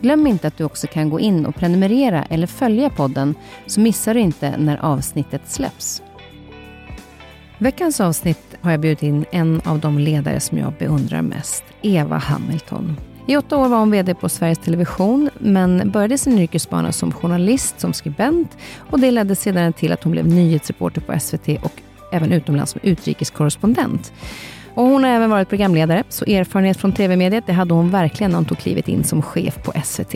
Glöm inte att du också kan gå in och prenumerera eller följa podden så missar du inte när avsnittet släpps. Veckans avsnitt har jag bjudit in en av de ledare som jag beundrar mest, Eva Hamilton. I åtta år var hon VD på Sveriges Television, men började sin yrkesbana som journalist, som skribent och det ledde sedan till att hon blev nyhetsreporter på SVT och även utomlands som utrikeskorrespondent. Och hon har även varit programledare, så erfarenhet från tv-mediet det hade hon verkligen när hon tog klivet in som chef på SVT.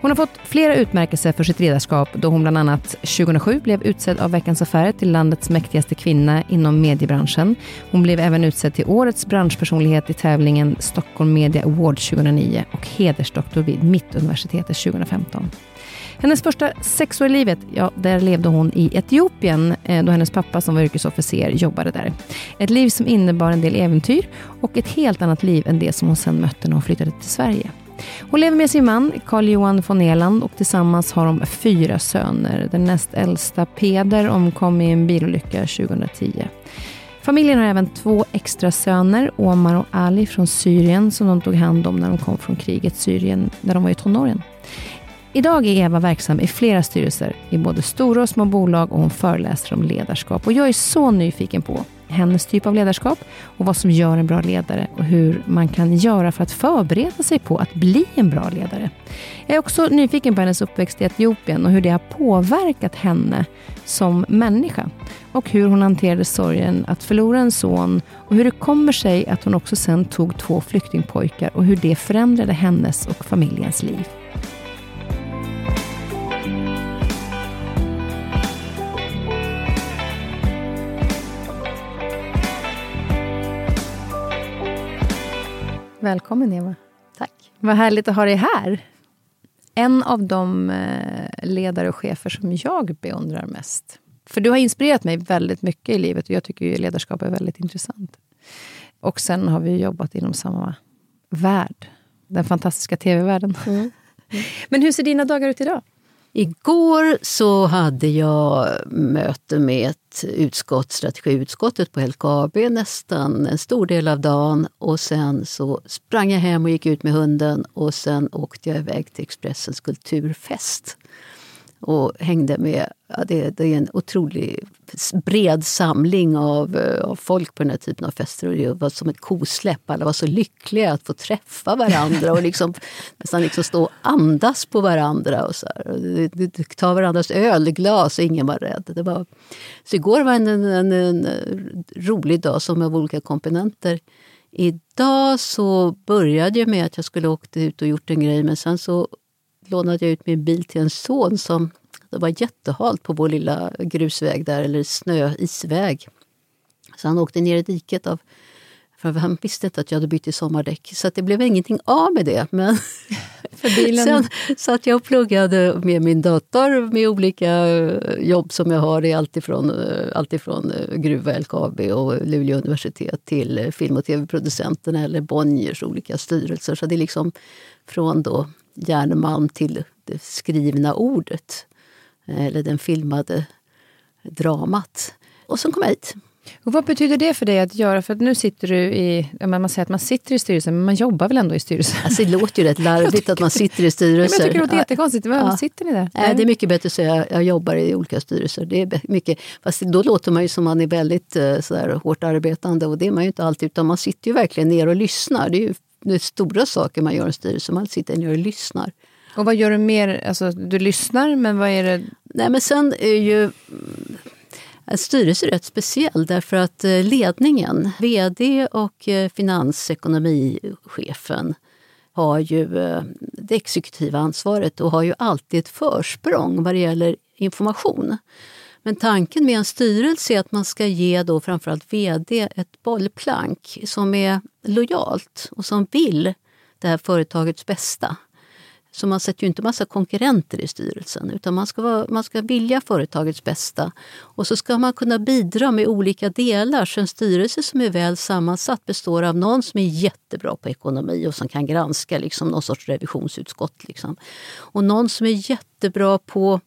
Hon har fått flera utmärkelser för sitt ledarskap då hon bland annat 2007 blev utsedd av Veckans Affärer till landets mäktigaste kvinna inom mediebranschen. Hon blev även utsedd till årets branschpersonlighet i tävlingen Stockholm Media Award 2009 och hedersdoktor vid Mittuniversitetet 2015. Hennes första sex år i livet, ja, där levde hon i Etiopien eh, då hennes pappa som var yrkesofficer jobbade där. Ett liv som innebar en del äventyr och ett helt annat liv än det som hon sen mötte när hon flyttade till Sverige. Hon lever med sin man Carl Johan von Eland och tillsammans har de fyra söner. Den näst äldsta Peder omkom i en bilolycka 2010. Familjen har även två extra söner, Omar och Ali från Syrien, som de tog hand om när de kom från kriget Syrien, när de var i tonåren. Idag är Eva verksam i flera styrelser i både stora och små bolag och hon föreläser om ledarskap. Och jag är så nyfiken på hennes typ av ledarskap och vad som gör en bra ledare och hur man kan göra för att förbereda sig på att bli en bra ledare. Jag är också nyfiken på hennes uppväxt i Etiopien och hur det har påverkat henne som människa och hur hon hanterade sorgen att förlora en son och hur det kommer sig att hon också sen tog två flyktingpojkar och hur det förändrade hennes och familjens liv. Välkommen Eva. Tack. Vad härligt att ha dig här. En av de eh, ledare och chefer som jag beundrar mest. För du har inspirerat mig väldigt mycket i livet och jag tycker ju ledarskap är väldigt intressant. Och sen har vi jobbat inom samma värld. Den fantastiska tv-världen. Mm. Mm. Men hur ser dina dagar ut idag? Igår så hade jag möte med ett utskott, strategiutskottet på LKAB nästan en stor del av dagen. Och sen så sprang jag hem och gick ut med hunden och sen åkte jag iväg till Expressens kulturfest och hängde med. Ja, det, det, är en otroligt bred samling av, eh, av, folk på den här typen av fester. Och det var som ett kosläpp. Alla var så lyckliga att få träffa varandra och liksom, nästan liksom stå och andas på varandra. Och så här. Ta varandras ölglas och ingen var rädd. Det var, så igår var en, en, en eh, rolig dag som av olika komponenter. Idag så började jag med att jag skulle åkt ut och gjort en grej men sen så lånade jag ut min bil till en son som det var jättehalt på vår lilla grusväg där, eller snö, isväg. Så han åkte ner i diket av för han visste inte att jag hade bytt till sommardäck. Så det blev ingenting av med det. Men sen satt jag och pluggade med min dator med olika eh, jobb som jag har alltifrån, eh, alltifrån eh, Gruva, LKAB och Luleå universitet till film och tv-producenterna eller Bonniers olika styrelser. Så det är liksom från då järnmalm till det skrivna ordet. Eller den filmade dramat. Och så kom jag hit. Och vad betyder det för dig att göra? För att nu sitter du i, man säger att man sitter i styrelsen, men man jobbar väl ändå i styrelsen? Alltså, det låter ju rätt larvigt att man sitter i styrelser. Men jag tycker det låter jättekonstigt. Varför ja. sitter ni där? Nej, det är mycket bättre att säga att jag jobbar i olika styrelser. Det är mycket, fast då låter man ju som man är väldigt eh, sådär, hårt arbetande och det är man ju inte alltid. Utan man sitter ju verkligen ner och lyssnar. Det är ju det är stora saker man gör i en styrelse. Man sitter ner och lyssnar. Och vad gör du mer? Alltså, du lyssnar, men vad är det? Nej, men sen är ju en styrelse rätt speciell därför att eh, ledningen, vd och eh, finansekonomichefen har ju eh, det exekutiva ansvaret och har ju alltid ett försprång vad det gäller information. Men tanken med en styrelse är att man ska ge då framförallt vd ett bollplank som är lojalt och som vill det här företagets bästa. Så man sätter ju inte massa konkurrenter i styrelsen utan man ska, vara, man ska vilja företagets bästa. Och så ska man kunna bidra med olika delar. Så en styrelse som är väl sammansatt består av någon som är jättebra på ekonomi och som kan granska, liksom någon sorts revisionsutskott. Liksom. Och någon som är jättebra på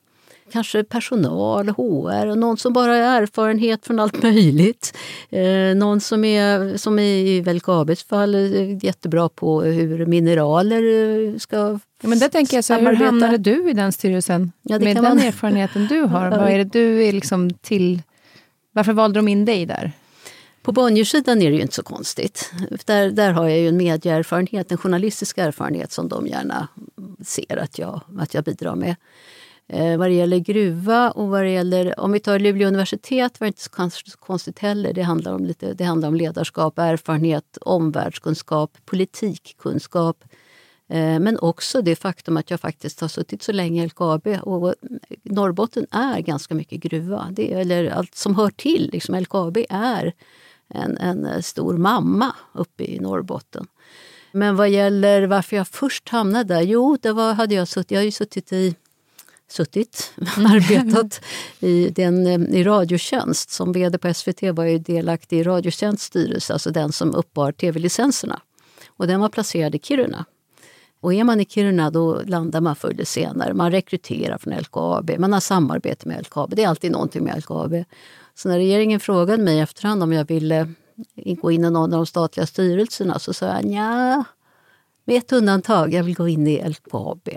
kanske personal, HR och någon som bara har erfarenhet från allt möjligt. Eh, någon som är, som i LKABs fall, jättebra på hur mineraler eh, ska men det tänker jag, så hur hamnade du i den styrelsen? Ja, Med den man... erfarenheten du har, vad är det du är liksom till... Varför valde de in dig där? På Bonniersidan är det ju inte så konstigt. Där, där har jag ju en medieerfarenhet, en journalistisk erfarenhet som de gärna ser att jag, att jag bidrar med. Eh, vad det gäller gruva och vad det gäller... Om vi tar Luleå universitet var det inte så konstigt heller. Det handlar om, lite, det handlar om ledarskap, erfarenhet, omvärldskunskap, politikkunskap. Eh, men också det faktum att jag faktiskt har suttit så länge i LKAB. Och Norrbotten är ganska mycket gruva. Det, eller allt som hör till. Liksom LKAB är en, en stor mamma uppe i Norrbotten. Men vad gäller varför jag först hamnade där? Jo, det var, hade jag, suttit, jag har ju suttit i suttit, arbetat i, den, eh, i Radiotjänst. Som vd på SVT var jag delaktig i Radiotjänsts styrelse, alltså den som uppbar tv-licenserna. Och den var placerad i Kiruna. Och är man i Kiruna då landar man förr eller senare. Man rekryterar från LKAB, man har samarbete med LKAB. Det är alltid någonting med LKAB. Så när regeringen frågade mig efterhand om jag ville gå in i någon av de statliga styrelserna så sa jag ja, med ett undantag, jag vill gå in i LKAB.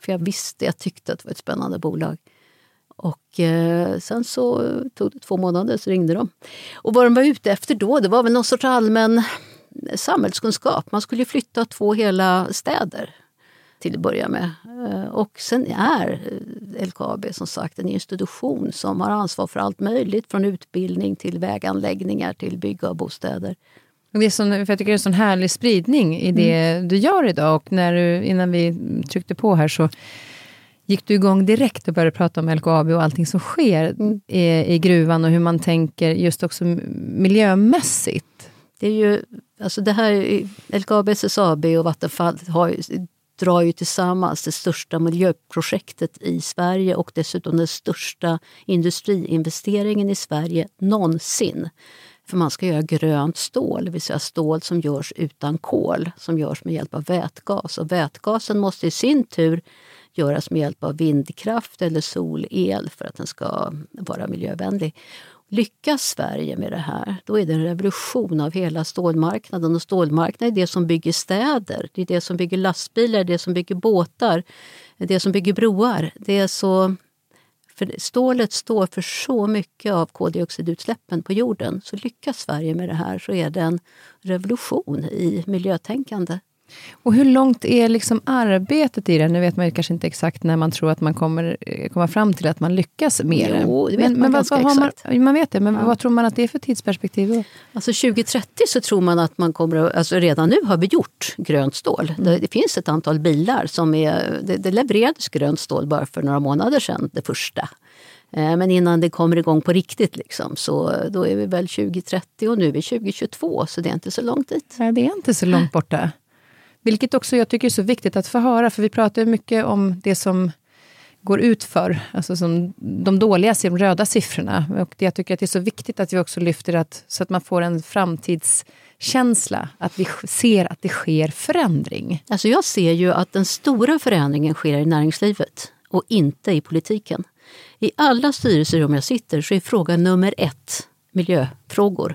För jag visste, jag tyckte att det var ett spännande bolag. Och eh, sen så tog det två månader så ringde de. Och vad de var ute efter då, det var väl någon sorts allmän samhällskunskap. Man skulle flytta två hela städer till att börja med. Eh, och sen är eh, LKAB som sagt en institution som har ansvar för allt möjligt från utbildning till väganläggningar till bygga av bostäder. Det är sån, för jag tycker det är en sån härlig spridning i det mm. du gör idag. Och när du, innan vi tryckte på här så gick du igång direkt och började prata om LKAB och allting som sker mm. i, i, gruvan och hur man tänker just också miljömässigt. Det är ju, alltså det här, LKAB, SSAB och Vattenfall har, drar ju tillsammans det största miljöprojektet i Sverige och dessutom den största industriinvesteringen i Sverige någonsin. För man ska göra grönt stål, det vill säga stål som görs utan kol, som görs med hjälp av vätgas. Och vätgasen måste i sin tur göras med hjälp av vindkraft eller solel för att den ska vara miljövänlig. Lyckas Sverige med det här, då är det en revolution av hela stålmarknaden. Och stålmarknaden är det som bygger städer, det är det som bygger lastbilar, det som bygger båtar, det som bygger broar. Det är så för stålet står för så mycket av koldioxidutsläppen på jorden. Så lyckas Sverige med det här så är det en revolution i miljötänkande. Och hur långt är liksom arbetet i det? Nu vet man ju kanske inte exakt när man tror att man kommer eh, komma fram till att man lyckas med det. Jo, det vet men, man men ganska vad, vad exakt. Man, man vet det, men ja. vad tror man att det är för tidsperspektiv? Då? Alltså 2030 så tror man att man kommer alltså redan nu har vi gjort grönt stål. Mm. Det, det, finns ett antal bilar som är, det, det levererades grönt stål bara för några månader sedan, det första. Eh, men innan det kommer igång på riktigt liksom, så då är vi väl 2030 och nu är vi 2022 så det är inte så långt dit. Nej, det är inte så långt borta. Vilket också jag tycker är så viktigt att få höra, för vi pratar mycket om det som går ut för, alltså som de dåliga, de röda siffrorna. Och jag tycker att det är så viktigt att vi också lyfter att, så att man får en framtidskänsla, att vi ser att det sker förändring. Alltså jag ser ju att den stora förändringen sker i näringslivet och inte i politiken. I alla styrelserum jag sitter så är fråga nummer ett miljöfrågor.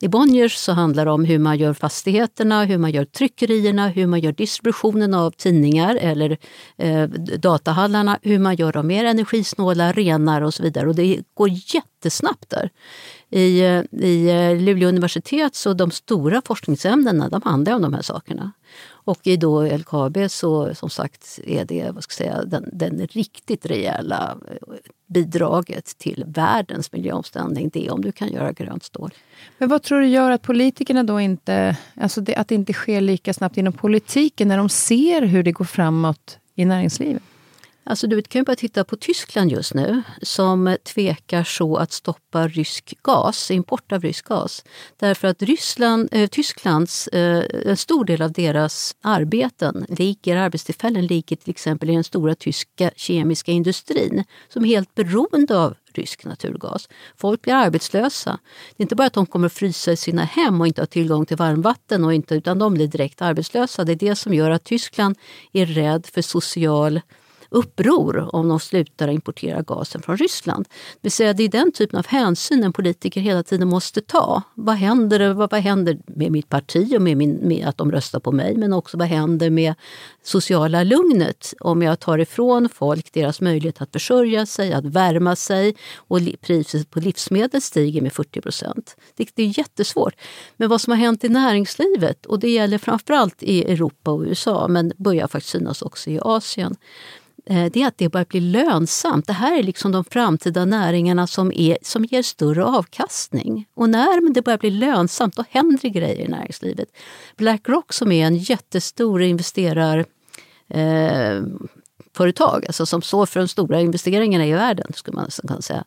I Bonniers så handlar det om hur man gör fastigheterna, hur man gör tryckerierna, hur man gör distributionen av tidningar eller eh, datahallarna, hur man gör dem mer energisnåla, renare och så vidare. Och det går jättesnabbt där. I, eh, i eh, Luleå universitet så de stora forskningsämnena de handlar om de här sakerna. Och i då LKAB så som sagt är det vad ska jag säga, den, den riktigt rejäla eh, bidraget till världens miljöomställning, det är om du kan göra grönt stål. Men vad tror du gör att politikerna då inte, alltså det, att det inte sker lika snabbt inom politiken när de ser hur det går framåt i näringslivet? Alltså du kan ju bara titta på Tyskland just nu som tvekar så att stoppa rysk gas, import av rysk gas. Därför att Ryssland, eh, Tysklands, eh, en stor del av deras arbeten, ligger, arbetstillfällen ligger till exempel i den stora tyska kemiska industrin som är helt beroende av rysk naturgas. Folk blir arbetslösa. Det är inte bara att de kommer att frysa i sina hem och inte ha tillgång till varmvatten, och inte, utan de blir direkt arbetslösa. Det är det som gör att Tyskland är rädd för social uppror om de slutar importera gasen från Ryssland. Det säga det är den typen av hänsyn en politiker hela tiden måste ta. Vad händer, vad, vad händer med mitt parti och med, min, med att de röstar på mig? Men också vad händer med sociala lugnet om jag tar ifrån folk deras möjlighet att försörja sig, att värma sig och priset på livsmedel stiger med 40 procent. Det, det är jättesvårt. Men vad som har hänt i näringslivet, och det gäller framförallt i Europa och USA men börjar faktiskt synas också i Asien Eh, det är att det börjar bli lönsamt. Det här är liksom de framtida näringarna som, är, som ger större avkastning. Och när det börjar bli lönsamt, då händer det grejer i näringslivet. Blackrock som är en jättestor investerarföretag, eh, företag, alltså som står för de stora investeringarna i världen, skulle man kunna säga.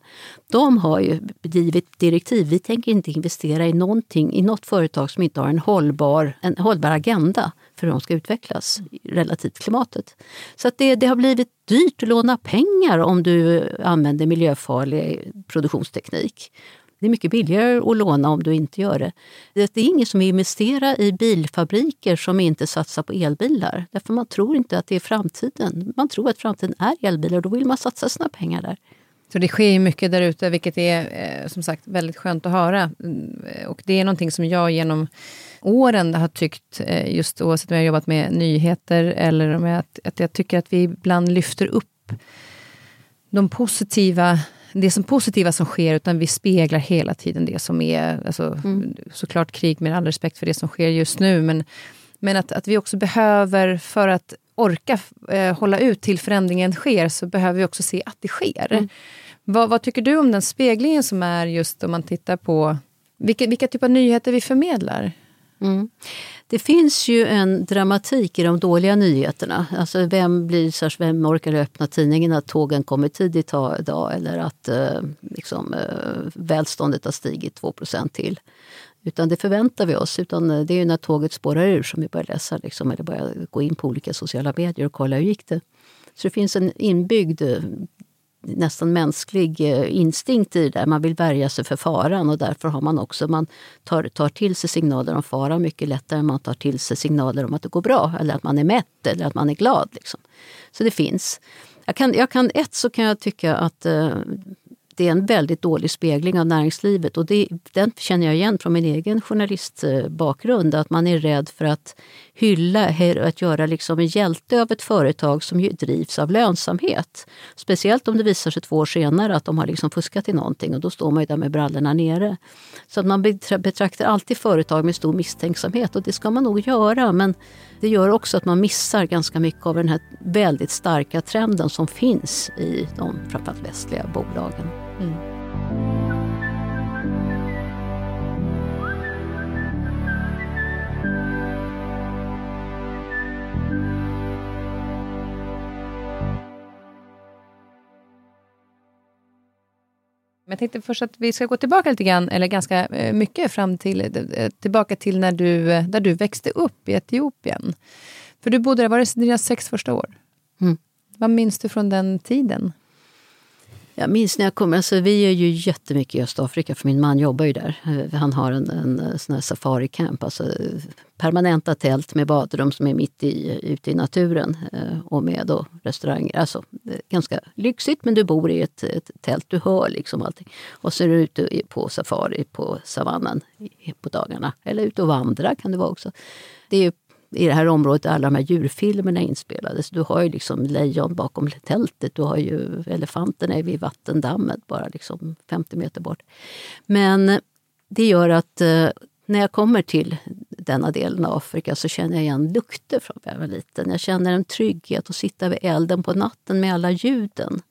De har ju givit direktiv. Vi tänker inte investera i någonting, i något företag som inte har en hållbar, en hållbar agenda för hur de ska utvecklas relativt klimatet. Så att det, det har blivit dyrt att låna pengar om du använder miljöfarlig produktionsteknik. Det är mycket billigare att låna om du inte gör det. Det är ingen som investerar i bilfabriker som inte satsar på elbilar. Därför man tror inte att det är framtiden. Man tror att framtiden är elbilar och då vill man satsa sina pengar där. Så det sker mycket där ute, vilket är eh, som sagt väldigt skönt att höra. Mm, och det är någonting som jag genom åren har tyckt, eh, just oavsett om jag har jobbat med nyheter eller med att, att jag tycker att vi ibland lyfter upp de positiva det som positiva som sker, utan vi speglar hela tiden det som är, alltså, mm. såklart krig med all respekt för det som sker just nu, men, men att, att vi också behöver, för att orka eh, hålla ut till förändringen sker, så behöver vi också se att det sker. Mm. Vad, vad, tycker du om den speglingen som är just om man tittar på vilka, vilka typer av nyheter vi förmedlar? Mm. Det finns ju en dramatik i de dåliga nyheterna. Alltså vem, blir, vem orkar öppna tidningen att tågen kommer tidigt idag eller att eh, liksom, eh, välståndet har stigit 2% till. Utan det förväntar vi oss. Utan eh, det är när tåget spårar ur som vi börjar läsa liksom, eller börjar gå in på olika sociala medier och kolla hur gick det. Så det finns en inbyggd eh, nästan mänsklig eh, instinkt i det där. Man vill värja sig för faran och därför har man också, man tar, tar till sig signaler om fara mycket lättare än man tar till sig signaler om att det går bra eller att man är mätt eller att man är glad. Liksom. Så det finns. Jag kan, jag kan, ett så kan jag tycka att eh, det är en väldigt dålig spegling av näringslivet. Och det, den känner jag igen från min egen journalistbakgrund. Att man är rädd för att hylla, att göra liksom en hjälte av ett företag som drivs av lönsamhet. Speciellt om det visar sig två år senare att de har liksom fuskat i någonting och då står man ju där med brallorna nere. Så att man betraktar alltid företag med stor misstänksamhet och det ska man nog göra. Men det gör också att man missar ganska mycket av den här väldigt starka trenden som finns i de framförallt västliga bolagen. Mm. Men jag tänkte först att vi ska gå tillbaka lite grann, eller ganska eh, mycket fram till, eh, tillbaka till när du, eh, där du växte upp i Etiopien. För du bodde där, var det dina sex första år? Mm. Vad minns du från den tiden? Jag minns när jag kom, alltså vi är ju jättemycket i Östafrika för min man jobbar ju där. Eh, han har en, en eh, sån här safari-camp, alltså permanenta tält med badrum som är mitt i, ute i naturen eh, och med då restauranger. Alltså ganska lyxigt men du bor i ett, ett tält, du hör liksom allting. Och så är du ute på safari på savannen på dagarna. Eller ute och vandra kan det vara också. Det är i det här området där alla de här djurfilmerna inspelades. Du har ju liksom lejon bakom tältet, du har ju elefanterna vid vattendammet bara liksom 50 meter bort. Men det gör att eh, när jag kommer till denna delen av Afrika så känner jag igen lukter från när jag var liten. Jag känner en trygghet att sitta vid elden på natten med alla ljuden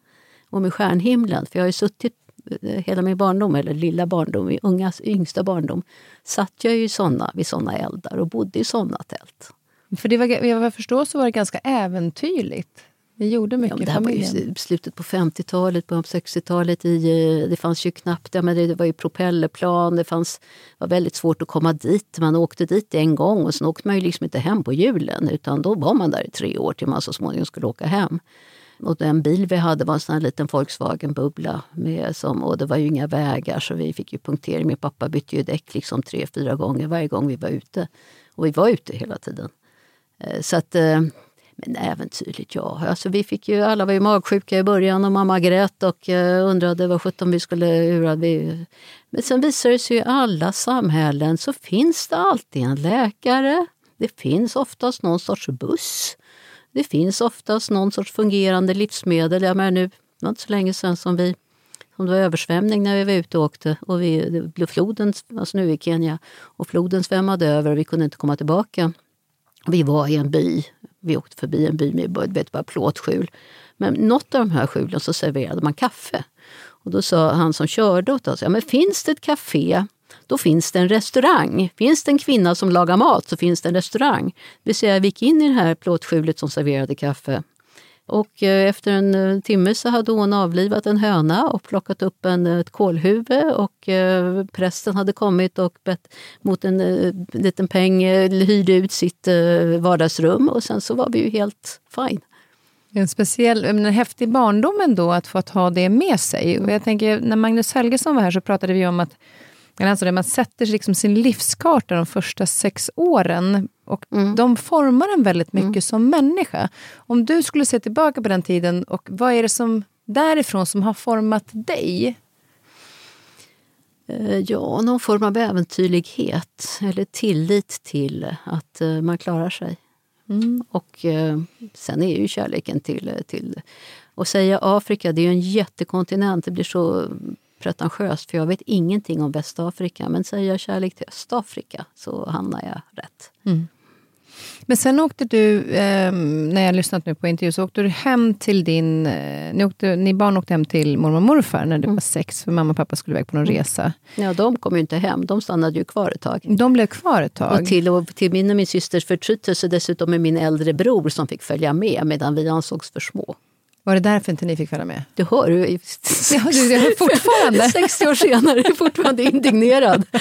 och med stjärnhimlen. För jag har ju suttit hela min barndom, eller lilla barndom, i ungas, yngsta barndom, satt jag ju såna, vid såna eldar och bodde i såna tält. För det var, vad jag förstår så var det ganska äventyrligt. Vi gjorde mycket ja, det här var ju slutet på 50-talet, början på 60-talet. Eh, det fanns ju knappt, ja, men det var ju propellerplan, det fanns, var väldigt svårt att komma dit. Man åkte dit en gång och sen åkte man ju liksom inte hem på julen utan då var man där i tre år till man så småningom skulle åka hem. Och den bil vi hade var en sån här liten Volkswagen-bubbla. Med som, och det var ju inga vägar så vi fick ju punktering. Min pappa bytte ju däck liksom tre, fyra gånger varje gång vi var ute. Och vi var ute hela tiden. Eh, så att, eh, men äventyrligt, ja. Alltså vi fick ju, alla var ju magsjuka i början och mamma grät och eh, undrade vad sjutton vi skulle... Hur vi... Men sen visade det sig i alla samhällen så finns det alltid en läkare. Det finns oftast någon sorts buss. Det finns oftast någon sorts fungerande livsmedel. Jag menar nu, det var inte så länge sedan som vi som det var översvämning när vi var ute och åkte. Och vi, det blev floden, alltså nu i Kenya, och floden svämmade över och vi kunde inte komma tillbaka. Vi var i en by, vi åkte förbi en by med vet, bara plåtskjul. Men något av de här skjulen så serverade man kaffe. Och då sa han som körde åt oss, ja, men finns det ett café då finns det en restaurang. Finns det en kvinna som lagar mat så finns det en restaurang. Det vill säga, vi gick in i det här plåtskjulet som serverade kaffe. Och eh, efter en eh, timme så hade hon avlivat en höna och plockat upp en, eh, ett kålhuvud och prästen hade kommit och bett mot en liten peng hyrde ut sitt vardagsrum och sen så var vi ju helt fine. En speciell, en häftig barndom ändå att få ta det med sig. Och jag tänker, när Magnus Helgesson var här så pratade vi om att Alltså det man sätter liksom sin livskarta de första sex åren. Och mm. De formar en väldigt mycket mm. som människa. Om du skulle se tillbaka på den tiden, och vad är det som därifrån som har format dig? Eh, ja, någon form av äventyrlighet eller tillit till att eh, man klarar sig. Mm. Och eh, sen är ju kärleken till, till... Att säga Afrika, det är ju en jättekontinent. Det blir så pretentiöst för jag vet ingenting om Västafrika. Men säger jag kärlek till Östafrika så hamnar jag rätt. Mm. Men sen åkte du, eh, när jag lyssnat nu på intervju, så åkte du hem till din... Eh, ni, åkte, ni barn åkte hem till mormor och morfar när du mm. var sex, för mamma och pappa skulle iväg på någon mm. resa. Ja, de kom ju inte hem. De stannade ju kvar ett tag. De blev kvar ett tag. Och till, och till min och min systers förtrytelse dessutom med min äldre bror som fick följa med medan vi ansågs för små. Var det därför inte ni fick följa med? Du hör, du är, ja, du är fortfarande 60 år senare är fortfarande indignerad.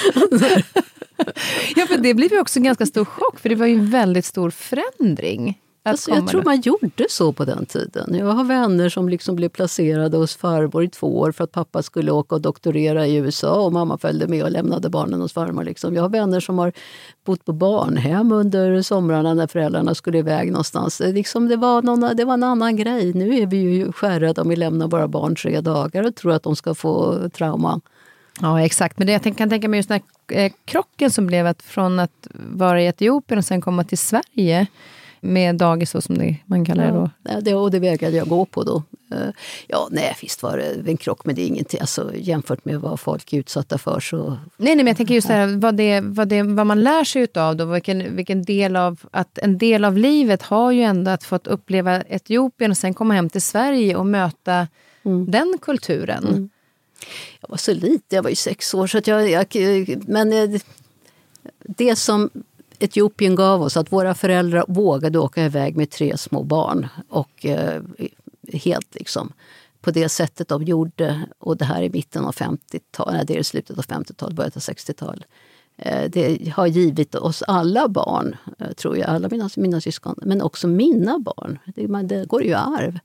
ja, för det blev ju också en ganska stor chock, för det var ju en väldigt stor förändring. Alltså, jag tror man gjorde så på den tiden. Jag har vänner som liksom blev placerade hos farmor i två år för att pappa skulle åka och doktorera i USA och mamma följde med och lämnade barnen hos farmor. Liksom. Jag har vänner som har bott på barnhem under somrarna när föräldrarna skulle iväg någonstans. Liksom det, var någon, det var en annan grej. Nu är vi ju skärrade om vi lämnar våra barn tre dagar och tror att de ska få trauma. Ja, exakt. Men det jag kan tänka mig just den här eh, krocken som blev att från att vara i Etiopien och sen komma till Sverige med dagis, så som det, man kallar det då? Ja, det, och det vägrade jag gå på då. Eh, ja, nej, visst var det en krock, men det är ingenting. Alltså, jämfört med vad folk är utsatta för så... Nej, nej men jag tänker just det här, vad, det, vad, det, vad man lär sig utav då. Vilken, vilken del av, att en del av livet har ju ändå att fått uppleva Etiopien och sen komma hem till Sverige och möta mm. den kulturen. Mm. Jag var så liten, jag var ju sex år, så att jag, jag men eh, det som Etiopien gav oss att våra föräldrar vågade åka iväg med tre små barn. Och eh, helt liksom på det sättet de gjorde. Och det här är mitten av 50-talet, det är slutet av 50-talet, början av 60-talet. Eh, det har givit oss alla barn, eh, tror jag, alla mina, mina syskon, men också mina barn. Det, det går ju i arv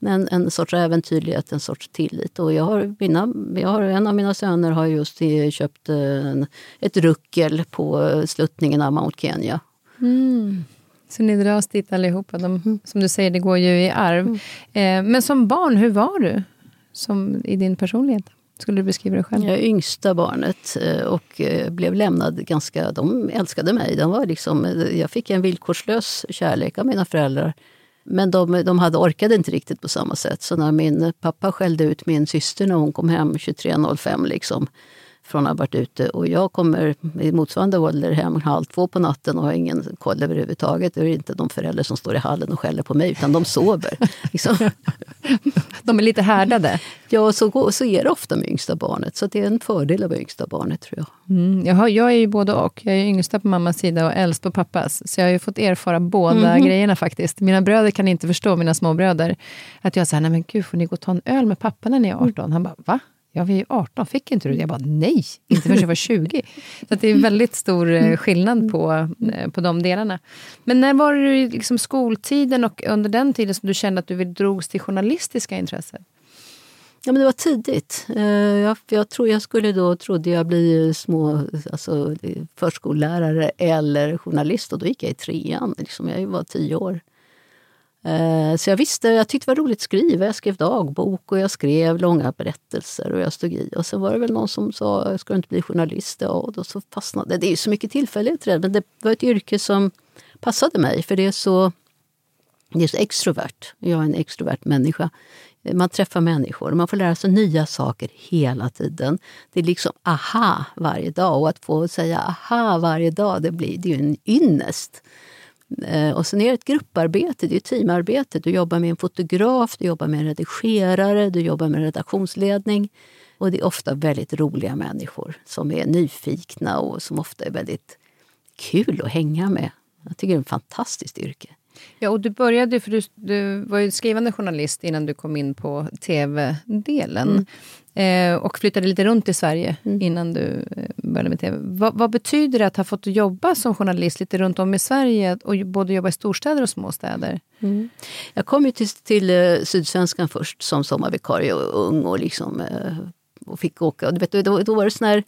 en, en sorts äventyrlighet, en sorts tillit. Och jag har, mina, jag har, en av mina söner har just köpt en, ett ruckel på sluttningen av Mount Kenya. Mm. Så ni dras dit allihopa. De, mm. Som du säger, det går ju i arv. Mm. Eh, men som barn, hur var du som, i din personlighet? Skulle du beskriva dig själv? Jag är yngsta barnet eh, och eh, blev lämnad ganska... De älskade mig. De var liksom, eh, jag fick en villkorslös kärlek av mina föräldrar. Men de, de hade orkade inte riktigt på samma sätt. Så när min pappa skällde ut min syster när hon kom hem 23.05 liksom, från att ha varit ute. Och jag kommer i motsvarande ålder hem halv två på natten och har ingen koll överhuvudtaget. Det är inte de föräldrar som står i hallen och skäller på mig, utan de sover. liksom. De är lite härdade? Ja, så, så är det ofta med yngsta barnet. Så det är en fördel vara yngsta barnet, tror jag. Mm, jag, har, jag är ju både och. Jag är yngsta på mammas sida och äldst på pappas. Så jag har ju fått erfara båda mm. grejerna faktiskt. Mina bröder kan inte förstå, mina småbröder, att jag säger, nej men gud, får ni gå och ta en öl med pappa när ni är 18? Han bara, va? Ja, vi är 18, fick inte du det? Jag bara, nej, inte förrän jag var 20. Så det är väldigt stor eh, skillnad på, eh, på de delarna. Men när var det liksom skoltiden och under den tiden som du kände att du drogs till journalistiska intressen? Ja, men det var tidigt. Eh, jag, jag, tror jag skulle då, trodde jag bli små, alltså, förskollärare eller journalist och då gick jag i trean. Liksom, jag var tio år. Eh, så jag visste, jag tyckte det var roligt att skriva. Jag skrev dagbok och jag skrev långa berättelser och jag stod i. Och sen var det väl någon som sa, ska du inte bli journalist? Ja, och då så fastnade det. är ju så mycket tillfälligheter men det var ett yrke som passade mig för det är så, det är så extrovert. Jag är en extrovert människa. Man träffar människor och man får lära sig nya saker hela tiden. Det är liksom aha varje dag och att få säga aha varje dag, det, blir, det är ju en ynnest. Eh, och sen är det ett grupparbete, det är teamarbete. Du jobbar med en fotograf, du jobbar med en redigerare, du jobbar med redaktionsledning. Och det är ofta väldigt roliga människor som är nyfikna och som ofta är väldigt kul att hänga med. Jag tycker det är ett fantastiskt yrke. Ja, och du började, för du, du var ju skrivande journalist innan du kom in på tv-delen. Mm. Eh, och flyttade lite runt i Sverige mm. innan du eh, började med tv. Va, vad betyder det att ha fått jobba som journalist lite runt om i Sverige och både jobba i storstäder och småstäder? Mm. Jag kom ju till, till uh, Sydsvenskan först som sommarvikarie och ung och, liksom, uh, och fick åka. Och du vet, då, då var det sån här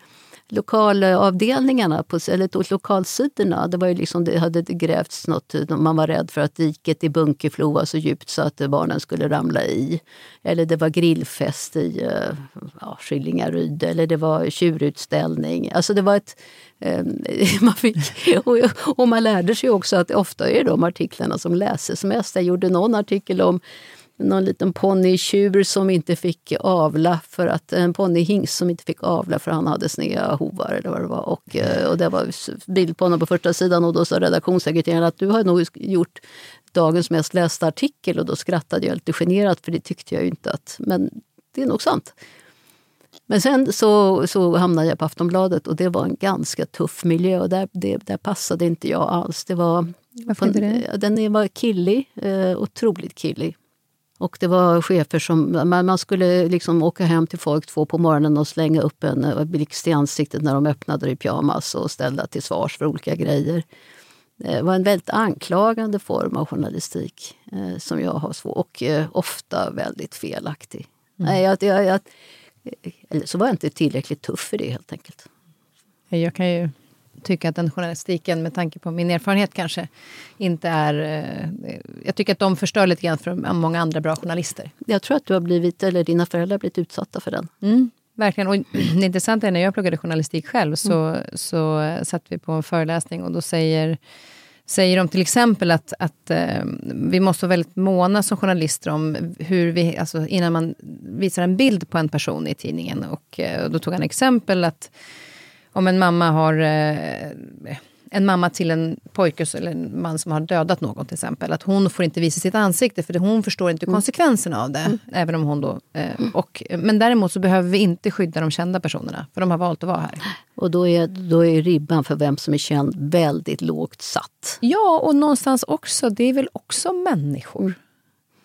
lokalavdelningarna, på, eller lokalsidorna, det, var ju liksom, det hade grävts något, man var rädd för att diket i Bunkeflo var så djupt så att barnen skulle ramla i. Eller det var grillfest i eh, ja, Skillingaryd, eller det var tjurutställning. Alltså det var ett... Eh, man fick, och, och, man lärde sig också att ofta är det de artiklarna som läses mest. Jag gjorde någon artikel om någon liten ponnykjur som inte fick avla för att en ponnyhingst som inte fick avla för han hade sneda hovar eller vad det var. Och, eh, och det var bild på honom på första sidan och då sa redaktionssekreteraren att du har nog gjort dagens mest lästa artikel och då skrattade jag lite generat för det tyckte jag inte att, men det är nog sant. Men sen så, så hamnade jag på Aftonbladet och det var en ganska tuff miljö och där, det, där passade inte jag alls. Det var, Varför inte det? Den var killig, eh, otroligt killig. Och det var chefer som... Man skulle liksom åka hem till folk två på morgonen och slänga upp en eh, blixt i ansiktet när de öppnade i pyjamas och ställda till svars för olika grejer. Det var en väldigt anklagande form av journalistik eh, som jag har svårt och eh, ofta väldigt felaktig. Mm. Nej, jag, jag, jag, eller så var jag inte tillräckligt tuff för det helt enkelt. Jag kan ju tycka att den journalistiken, med tanke på min erfarenhet kanske, inte är... Eh, jag tycker att de förstör lite grann för många andra bra journalister. Jag tror att du har blivit, eller dina föräldrar har blivit utsatta för den. Mm, verkligen. Och det intressanta är när jag pluggade journalistik själv så, mm. så satt vi på en föreläsning och då säger säger de till exempel att, att eh, vi måste vara väldigt måna som journalister om hur vi, alltså innan man visar en bild på en person i tidningen. Och, eh, då tog han exempel att om en mamma har eh, en mamma till en pojke eller en man som har dödat någon till exempel. Att hon får inte visa sitt ansikte för hon förstår inte mm. konsekvenserna av det. Mm. Även om hon då, eh, och, men däremot så behöver vi inte skydda de kända personerna. För de har valt att vara här. Och då är, då är ribban för vem som är känd väldigt lågt satt. Ja, och någonstans också, det är väl också människor.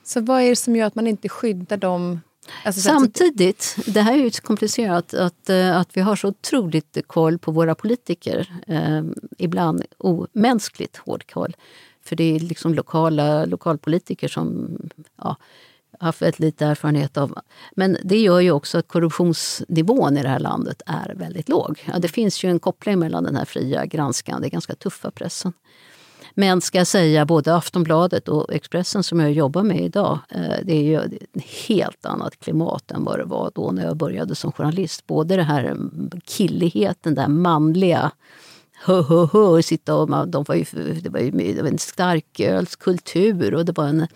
Så vad är det som gör att man inte skyddar dem Alltså, Samtidigt, det här är ju komplicerat, att, eh, att vi har så otroligt koll på våra politiker. Eh, ibland omänskligt hård koll. För det är liksom lokala lokalpolitiker som... Ja, haft väldigt lite erfarenhet av. Men det gör ju också att korruptionsnivån i det här landet är väldigt låg. Ja, det finns ju en koppling mellan den här fria granskande, ganska tuffa pressen. Men ska jag säga, både Aftonbladet och Expressen som jag jobbar med idag, eh, det är ju ett helt annat klimat än vad det var då när jag började som journalist. Både den här mm, killigheten, den manliga hö, hö, hö, sitta och, de var ju, det, var ju, det var en starkölskultur och det var en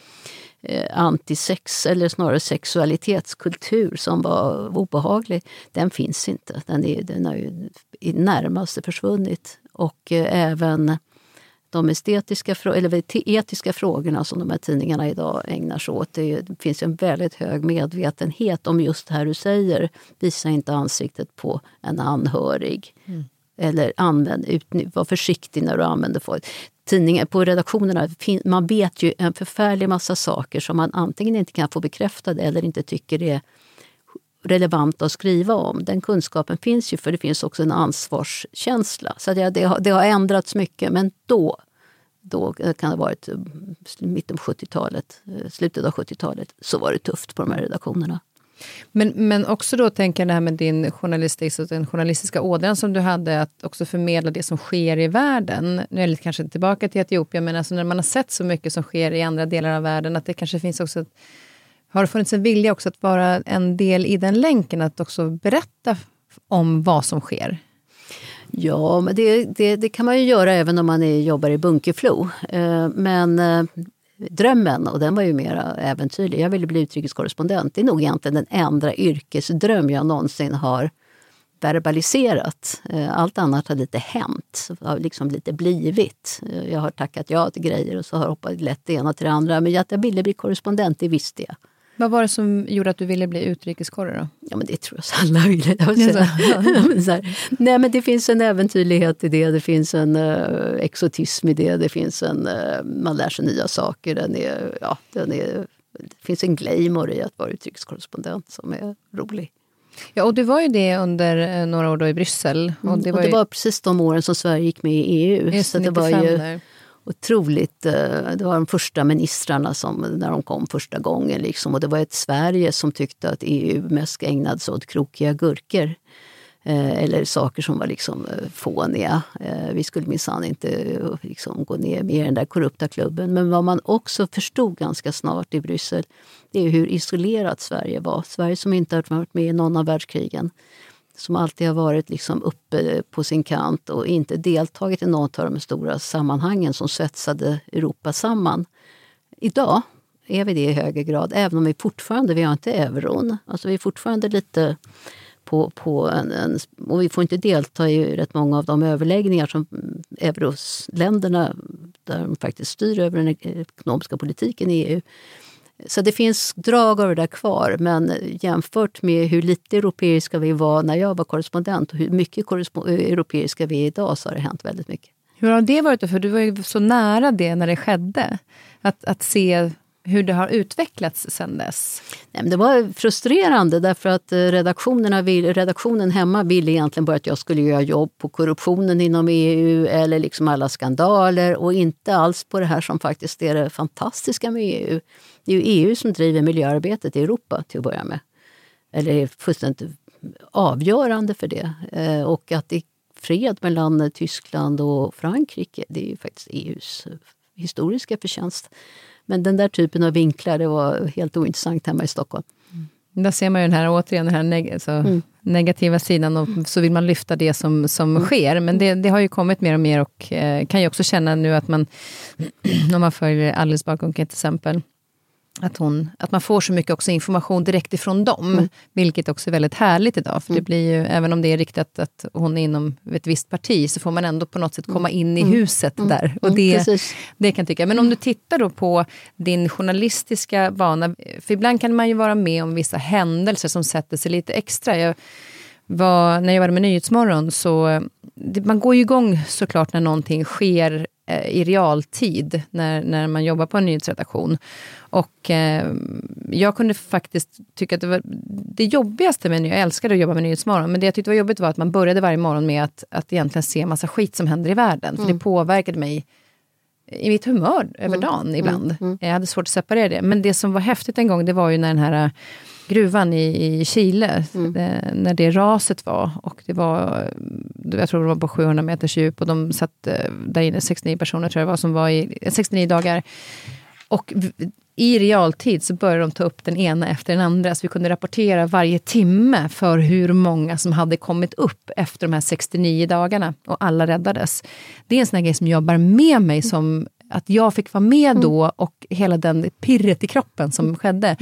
eh, antisex, eller snarare sexualitetskultur som var obehaglig. Den finns inte. Den, är, den har ju i närmaste försvunnit. Och eh, även de estetiska, eller etiska frågorna som de här tidningarna idag ägnar sig åt. Det, finns en väldigt hög medvetenhet om just det här du säger. Visa inte ansiktet på en anhörig. Mm. Eller använd, var försiktig när du använder folk. Tidningar, på redaktionerna, man vet ju en förfärlig massa saker som man antingen inte kan få bekräftade eller inte tycker är relevant att skriva om. Den kunskapen finns ju för det finns också en ansvarskänsla. Så det, det, har, det har ändrats mycket men då, då eh, kan det ha varit eh, mitten på 70-talet, eh, slutet av 70-talet, så var det tufft på de här redaktionerna. Men, men också då tänker jag det här med din journalistik, den journalistiska ådran som du hade, att också förmedla det som sker i världen. Nu är jag lite kanske tillbaka till Etiopien, men alltså när man har sett så mycket som sker i andra delar av världen, att det kanske finns också ett, har det funnits en vilja också att vara en del i den länken, att också berätta om vad som sker? Ja, men det, det, det kan man ju göra även om man är, jobbar i Bunkeflo. Eh, men eh, drömmen, och den var ju mer äventyrlig, jag ville bli utrikeskorrespondent. Det är nog egentligen den enda yrkesdröm jag någonsin har verbaliserat. Eh, allt annat har lite hänt, har liksom lite blivit. Eh, jag har tackat ja till grejer och så har hoppat lätt det ena till det andra. Men att jag ville bli korrespondent, det visste jag. Vad var det som gjorde att du ville bli utrikeskorre då? Ja, men det tror jag alla ville. Ja, Nej, men det finns en äventyrlighet i det, det finns en uh, exotism i det, det finns en, uh, man lär sig nya saker. Den är, ja, den är, det finns en glamour i att vara utrikeskorrespondent som är rolig. Ja, och du var ju det under eh, några år då i Bryssel. Och mm, det, var, och det var precis de åren som Sverige gick med i EU. Just, så det var ju, där otroligt... Eh, det var de första ministrarna som, när de kom första gången. Liksom. Och det var ett Sverige som tyckte att EU mest ägnade sig åt krokiga gurkor. Eh, eller saker som var liksom eh, fåniga. Eh, vi skulle minsann inte eh, liksom gå ner med i den där korrupta klubben. Men vad man också förstod ganska snart i Bryssel det är hur isolerat Sverige var. Sverige som inte har varit med i någon av världskrigen som alltid har varit liksom uppe på sin kant och inte deltagit i något av de stora sammanhangen som svetsade Europa samman. Idag är vi det i högre grad, även om vi fortfarande, vi har inte euron. Alltså vi är fortfarande lite på, på en, en, och vi får inte delta i rätt många av de överläggningar som euroländerna där de faktiskt styr över den ekonomiska politiken i EU, så det finns drag av det där kvar, men jämfört med hur lite europeiska vi var när jag var korrespondent och hur mycket eh, europeiska vi är idag så har det hänt väldigt mycket. Hur har det varit? För du var ju så nära det när det skedde. Att, att se hur det har utvecklats sen dess? Nej, men det var frustrerande därför att eh, redaktionerna vill, redaktionen hemma ville egentligen bara att jag skulle göra jobb på korruptionen inom EU eller liksom alla skandaler och inte alls på det här som faktiskt är det fantastiska med EU. Det är ju EU som driver miljöarbetet i Europa till att börja med. Eller är fullständigt avgörande för det. Eh, och att det är fred mellan Tyskland och Frankrike, det är ju faktiskt EUs historiska förtjänst. Men den där typen av vinklar det var helt ointressant hemma i Stockholm. Mm. Där ser man ju den här, återigen, den här neg alltså, mm. negativa sidan och så vill man lyfta det som, som mm. sker. Men det, det, har ju kommit mer och mer och eh, kan ju också känna nu att man, om man följer Alice Bakunke till exempel, att, hon, att man får så mycket också information direkt ifrån dem, mm. vilket också är väldigt härligt idag. För mm. det blir ju, även om det är riktigt att hon är inom ett visst parti, så får man ändå på något sätt komma mm. in i mm. huset mm. där. Och det, det kan jag tycka. Men om du tittar då på din journalistiska bana, för ibland kan man ju vara med om vissa händelser som sätter sig lite extra. Jag var, när jag var med Nyhetsmorgon, så det, man går ju igång såklart när någonting sker i realtid, när, när man jobbar på en nyhetsredaktion. Och eh, jag kunde faktiskt tycka att det var det jobbigaste med, jag älskade att jobba med Nyhetsmorgon, men det jag tyckte var jobbigt var att man började varje morgon med att, att egentligen se massa skit som händer i världen. För mm. det påverkade mig i mitt humör över dagen ibland. Jag hade svårt att separera det. Men det som var häftigt en gång, det var ju när den här gruvan i, i Chile, det, när det raset var. Och det var, jag tror det var på 700 meters djup och de satt eh, där inne, 69 personer tror jag det var, som var i 69 dagar. Och i realtid så började de ta upp den ena efter den andra. Så vi kunde rapportera varje timme för hur många som hade kommit upp efter de här 69 dagarna. Och alla räddades. Det är en sån grej som jag bär med mig som att jag fick vara med då och hela den pirret i kroppen som skedde.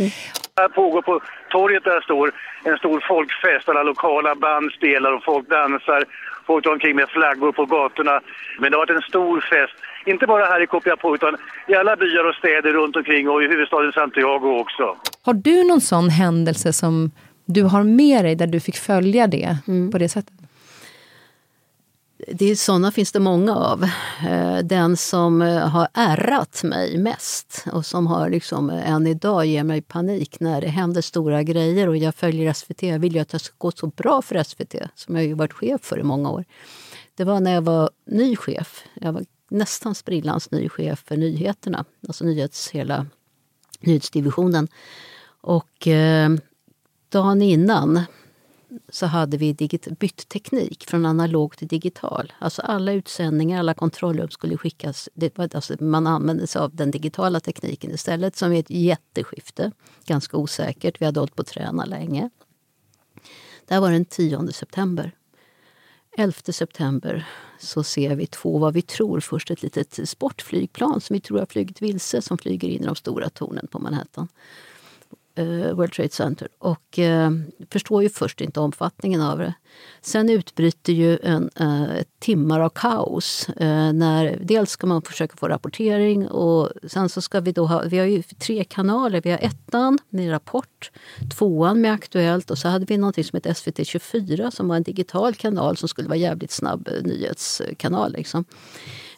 Här pågår på torget där jag står en stor folkfest. Alla lokala band spelar och folk dansar. Folk tar omkring med flaggor på gatorna. Men det har varit en stor fest. Inte bara här i Copiapó utan i alla byar och städer runt omkring och i huvudstaden Santiago också. Har du någon sån händelse som du har med dig där du fick följa det på det sättet? Det är, såna finns det många av. Eh, den som eh, har ärrat mig mest och som har liksom eh, än idag ger mig panik när det händer stora grejer och jag följer SVT. Jag vill ju att det ska gå så bra för SVT som jag ju varit chef för i många år. Det var när jag var ny chef. Jag var nästan sprillans ny chef för nyheterna, alltså nyhets, hela nyhetsdivisionen. Och eh, dagen innan så hade vi digit- bytt teknik från analog till digital. Alltså alla utsändningar, alla kontrollrum skulle skickas. Det var, alltså man använde sig av den digitala tekniken istället som är ett jätteskifte. Ganska osäkert. Vi hade hållit på att träna länge. Det här var den 10 september. 11 september så ser vi två, vad vi tror, först ett litet sportflygplan som vi tror har flugit vilse som flyger in i de stora tornen på Manhattan eh, World Trade Center. Och eh, förstår ju först inte omfattningen av det. Sen utbryter ju en, eh, timmar av kaos. Eh, när dels ska man försöka få rapportering och sen så ska vi då ha, vi har ju tre kanaler. Vi har ettan med Rapport, tvåan med Aktuellt och så hade vi någonting som hette SVT 24 som var en digital kanal som skulle vara jävligt snabb eh, nyhetskanal. Liksom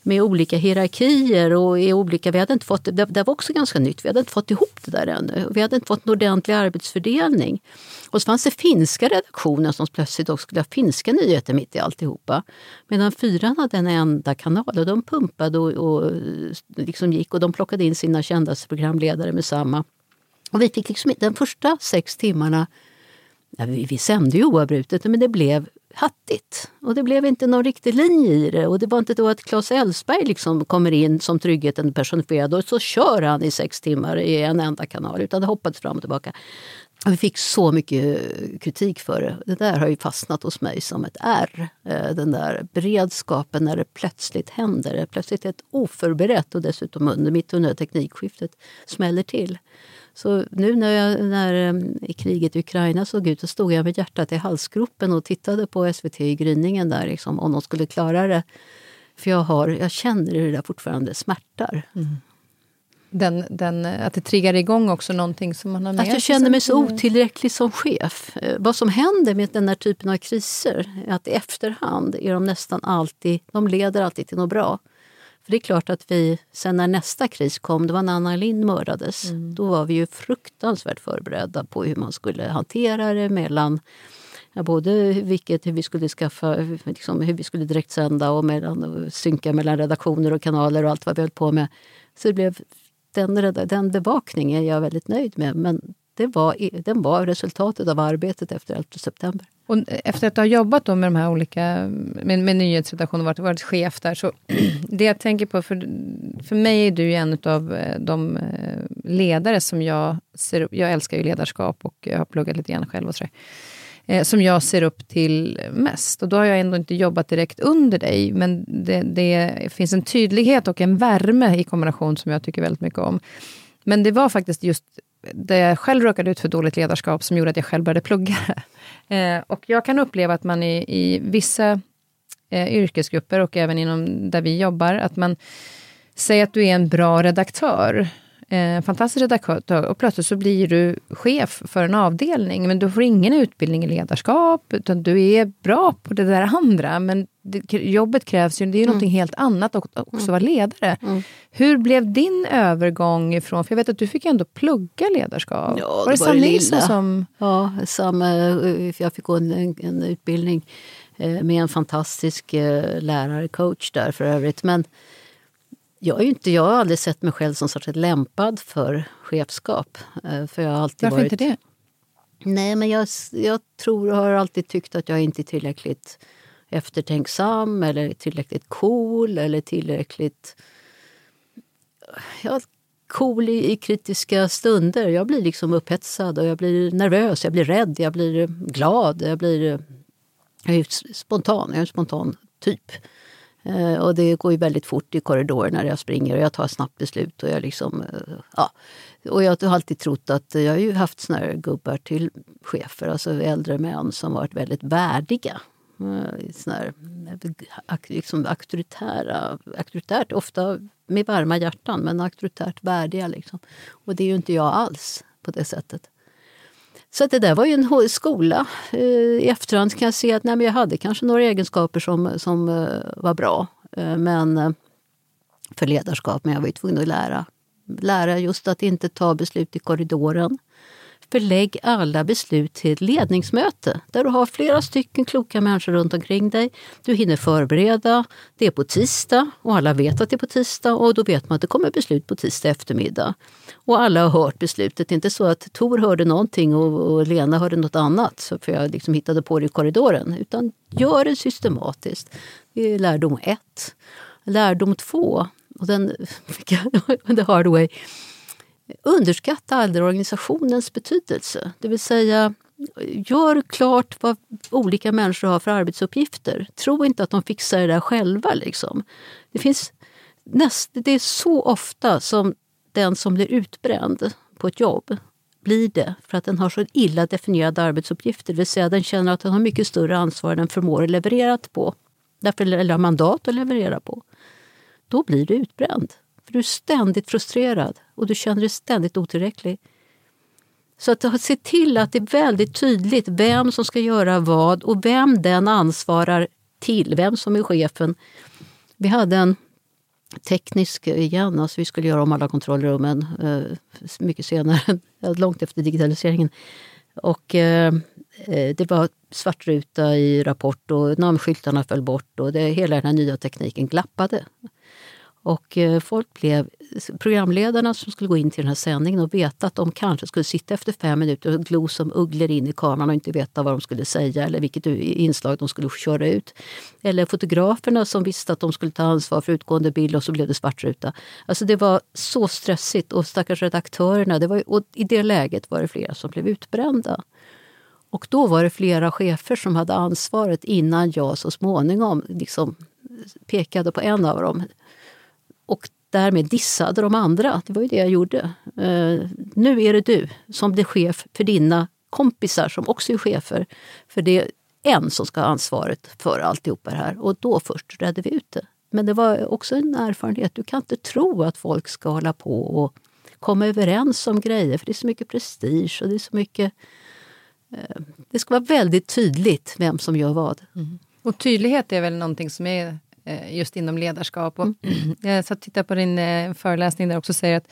med olika hierarkier. och i olika, vi hade inte fått, det, det var också ganska nytt, vi hade inte fått ihop det där ännu. Vi hade inte fått en ordentlig arbetsfördelning. Och så fanns det finska redaktioner som plötsligt också skulle ha finska nyheter mitt i alltihopa. Medan fyran hade en enda kanal och de pumpade och, och liksom gick och de plockade in sina kändaste programledare med samma. Och vi fick liksom, den första sex timmarna Ja, vi, vi sände ju oavbrutet, men det blev hattigt. Och det blev inte någon riktig linje i det. Och det var inte då att Claes Elfsberg liksom kommer in som tryggheten personifierad och så kör han i sex timmar i en enda kanal. Utan det hoppades fram och tillbaka. Och vi fick så mycket eh, kritik för det. Det där har ju fastnat hos mig som ett R. Eh, den där beredskapen när det plötsligt händer. Plötsligt ett oförberett och dessutom under, mitt under teknikskiftet smäller till. Så nu när, jag, när eh, kriget i Ukraina såg ut så stod jag med hjärtat i halsgropen och tittade på SVT i gryningen där liksom, om de skulle klara det. För jag, har, jag känner hur det där fortfarande smärtar. Den, den, att det triggar igång också någonting som man har med Att jag känner mig så till- otillräcklig som chef. Eh, Vad som händer med den här typen av kriser är att i efterhand är de nästan alltid, de leder alltid till något bra. För det är klart att vi, sen när nästa kris kom, det var när Anna Lindh mördades, då var vi ju fruktansvärt förberedda på hur man skulle hantera det mellan Ja, både vilket, hur vi skulle skaffa, liksom, hur vi skulle direktsända och, mellan, och synka mellan redaktioner och kanaler och allt vad vi höll på med. Så det blev, den, den bevakningen är jag väldigt nöjd med. Men det var, den var resultatet av arbetet efter 11 september. Och eh, efter att ha jobbat då med de här olika, med, med nyhetsredaktioner och varit, varit chef där, så det jag tänker på, för, för mig är du ju en av eh, de eh, ledare som jag ser Jag älskar ju ledarskap och jag har pluggat lite grann själv och sådär. Som jag ser upp till mest. Och då har jag ändå inte jobbat direkt under dig, men det, det finns en tydlighet och en värme i kombination som jag tycker väldigt mycket om. Men det var faktiskt just där jag själv råkade ut för dåligt ledarskap som gjorde att jag själv började plugga. Eh, och jag kan uppleva att man i, i vissa eh, yrkesgrupper och även inom där vi jobbar, att man säger att du är en bra redaktör. Eh, fantastisk redaktör och plötsligt så blir du chef för en avdelning men du får ingen utbildning i ledarskap utan du är bra på det där andra men det, jobbet krävs ju, det är ju Mm. någonting helt annat och också vara ledare. Hur blev din övergång ifrån, för jag vet att du fick ändå plugga ledarskap. Ja, var det det Sam Nilsson som... Ja, samma, eh, jag fick gå en, en, en utbildning eh, med en fantastisk eh, lärare, coach där för övrigt. Men jag, är inte, jag har aldrig sett mig själv som särskilt lämpad för chefskap. Eh, för jag har alltid Varför varit, inte det? Nej, men jag, jag tror och har alltid tyckt att jag inte är tillräckligt eftertänksam eller tillräckligt cool eller tillräckligt ja, cool i, i kritiska stunder. Jag blir liksom upphetsad och jag blir nervös, jag blir rädd, jag blir glad, jag blir jag är spontan, jag är en spontan typ. Eh, och det går ju väldigt fort i korridorerna när jag springer och jag tar snabbt beslut. Och jag, liksom, eh, ja. och jag har alltid trott att, jag har ju haft såna här gubbar till chefer, alltså äldre män som varit väldigt värdiga. Eh, såna här, liksom auktoritära, auktoritärt, ofta med varma hjärtan, men auktoritärt värdiga. Liksom. Och det är ju inte jag alls på det sättet. Så det där var ju en skola. Eh, I efterhand kan jag se att nej, men jag hade kanske några egenskaper som, som eh, var bra eh, men, för ledarskap, men jag var ju tvungen att lära. Lära just att inte ta beslut i korridoren. Förlägg alla beslut till ett ledningsmöte där du har flera stycken kloka människor runt omkring dig. Du hinner förbereda. Det är på tisdag och alla vet att det är på tisdag och då vet man att det kommer beslut på tisdag eftermiddag. Och alla har hört beslutet. Det är inte så att Tor hörde någonting och, och Lena hörde något annat för jag liksom hittade på det i korridoren. Utan gör det systematiskt. Det är lärdom ett. Lärdom två, och den fick jag under underskatta aldrig organisationens betydelse. Det vill säga, gör klart vad olika människor har för arbetsuppgifter. Tro inte att de fixar det där själva. Liksom. Det, finns näst, det är så ofta som den som blir utbränd på ett jobb blir det för att den har så illa definierade arbetsuppgifter. Det vill säga den känner att den har mycket större ansvar än den förmår leverera på. Därför eller har mandat att leverera på. Då blir du utbränd. För du är ständigt frustrerad och du känner dig ständigt otillräcklig. Så att se till att det är väldigt tydligt vem som ska göra vad och vem den ansvarar till, vem som är chefen. Vi hade en teknisk, igen, alltså vi skulle göra om alla kontrollrummen eh, mycket senare, långt efter digitaliseringen. Och eh, eh, det var svartruta i Rapport och namnskyltarna föll bort och det, hela den här nya tekniken glappade. Och eh, folk blev, programledarna som skulle gå in till den här sändningen och veta att de kanske skulle sitta efter fem minuter och glo som ugglor in i kameran och inte veta vad de skulle säga eller vilket inslag de skulle köra ut. Eller fotograferna som visste att de skulle ta ansvar för utgående bild och så blev det svartruta. Alltså det var så stressigt och stackars redaktörerna, det var, och i det läget var det flera som blev utbrända. Och då var det flera chefer som hade ansvaret innan jag så småningom liksom pekade på en av dem och därmed dissade de andra. Det var ju det jag gjorde. Eh, nu är det du som blir chef för dina kompisar som också är chefer. För det är en som ska ha ansvaret för alltihopa det här. Och då först redde vi ut det. Men det var också en erfarenhet. Du kan inte tro att folk ska hålla på och komma överens om grejer. För det är så mycket prestige och det är så mycket... Eh, det ska vara väldigt tydligt vem som gör vad. Mm. Och tydlighet är väl någonting som är just inom ledarskap. Och mm. Jag satt och tittade på din eh, föreläsning där också säger att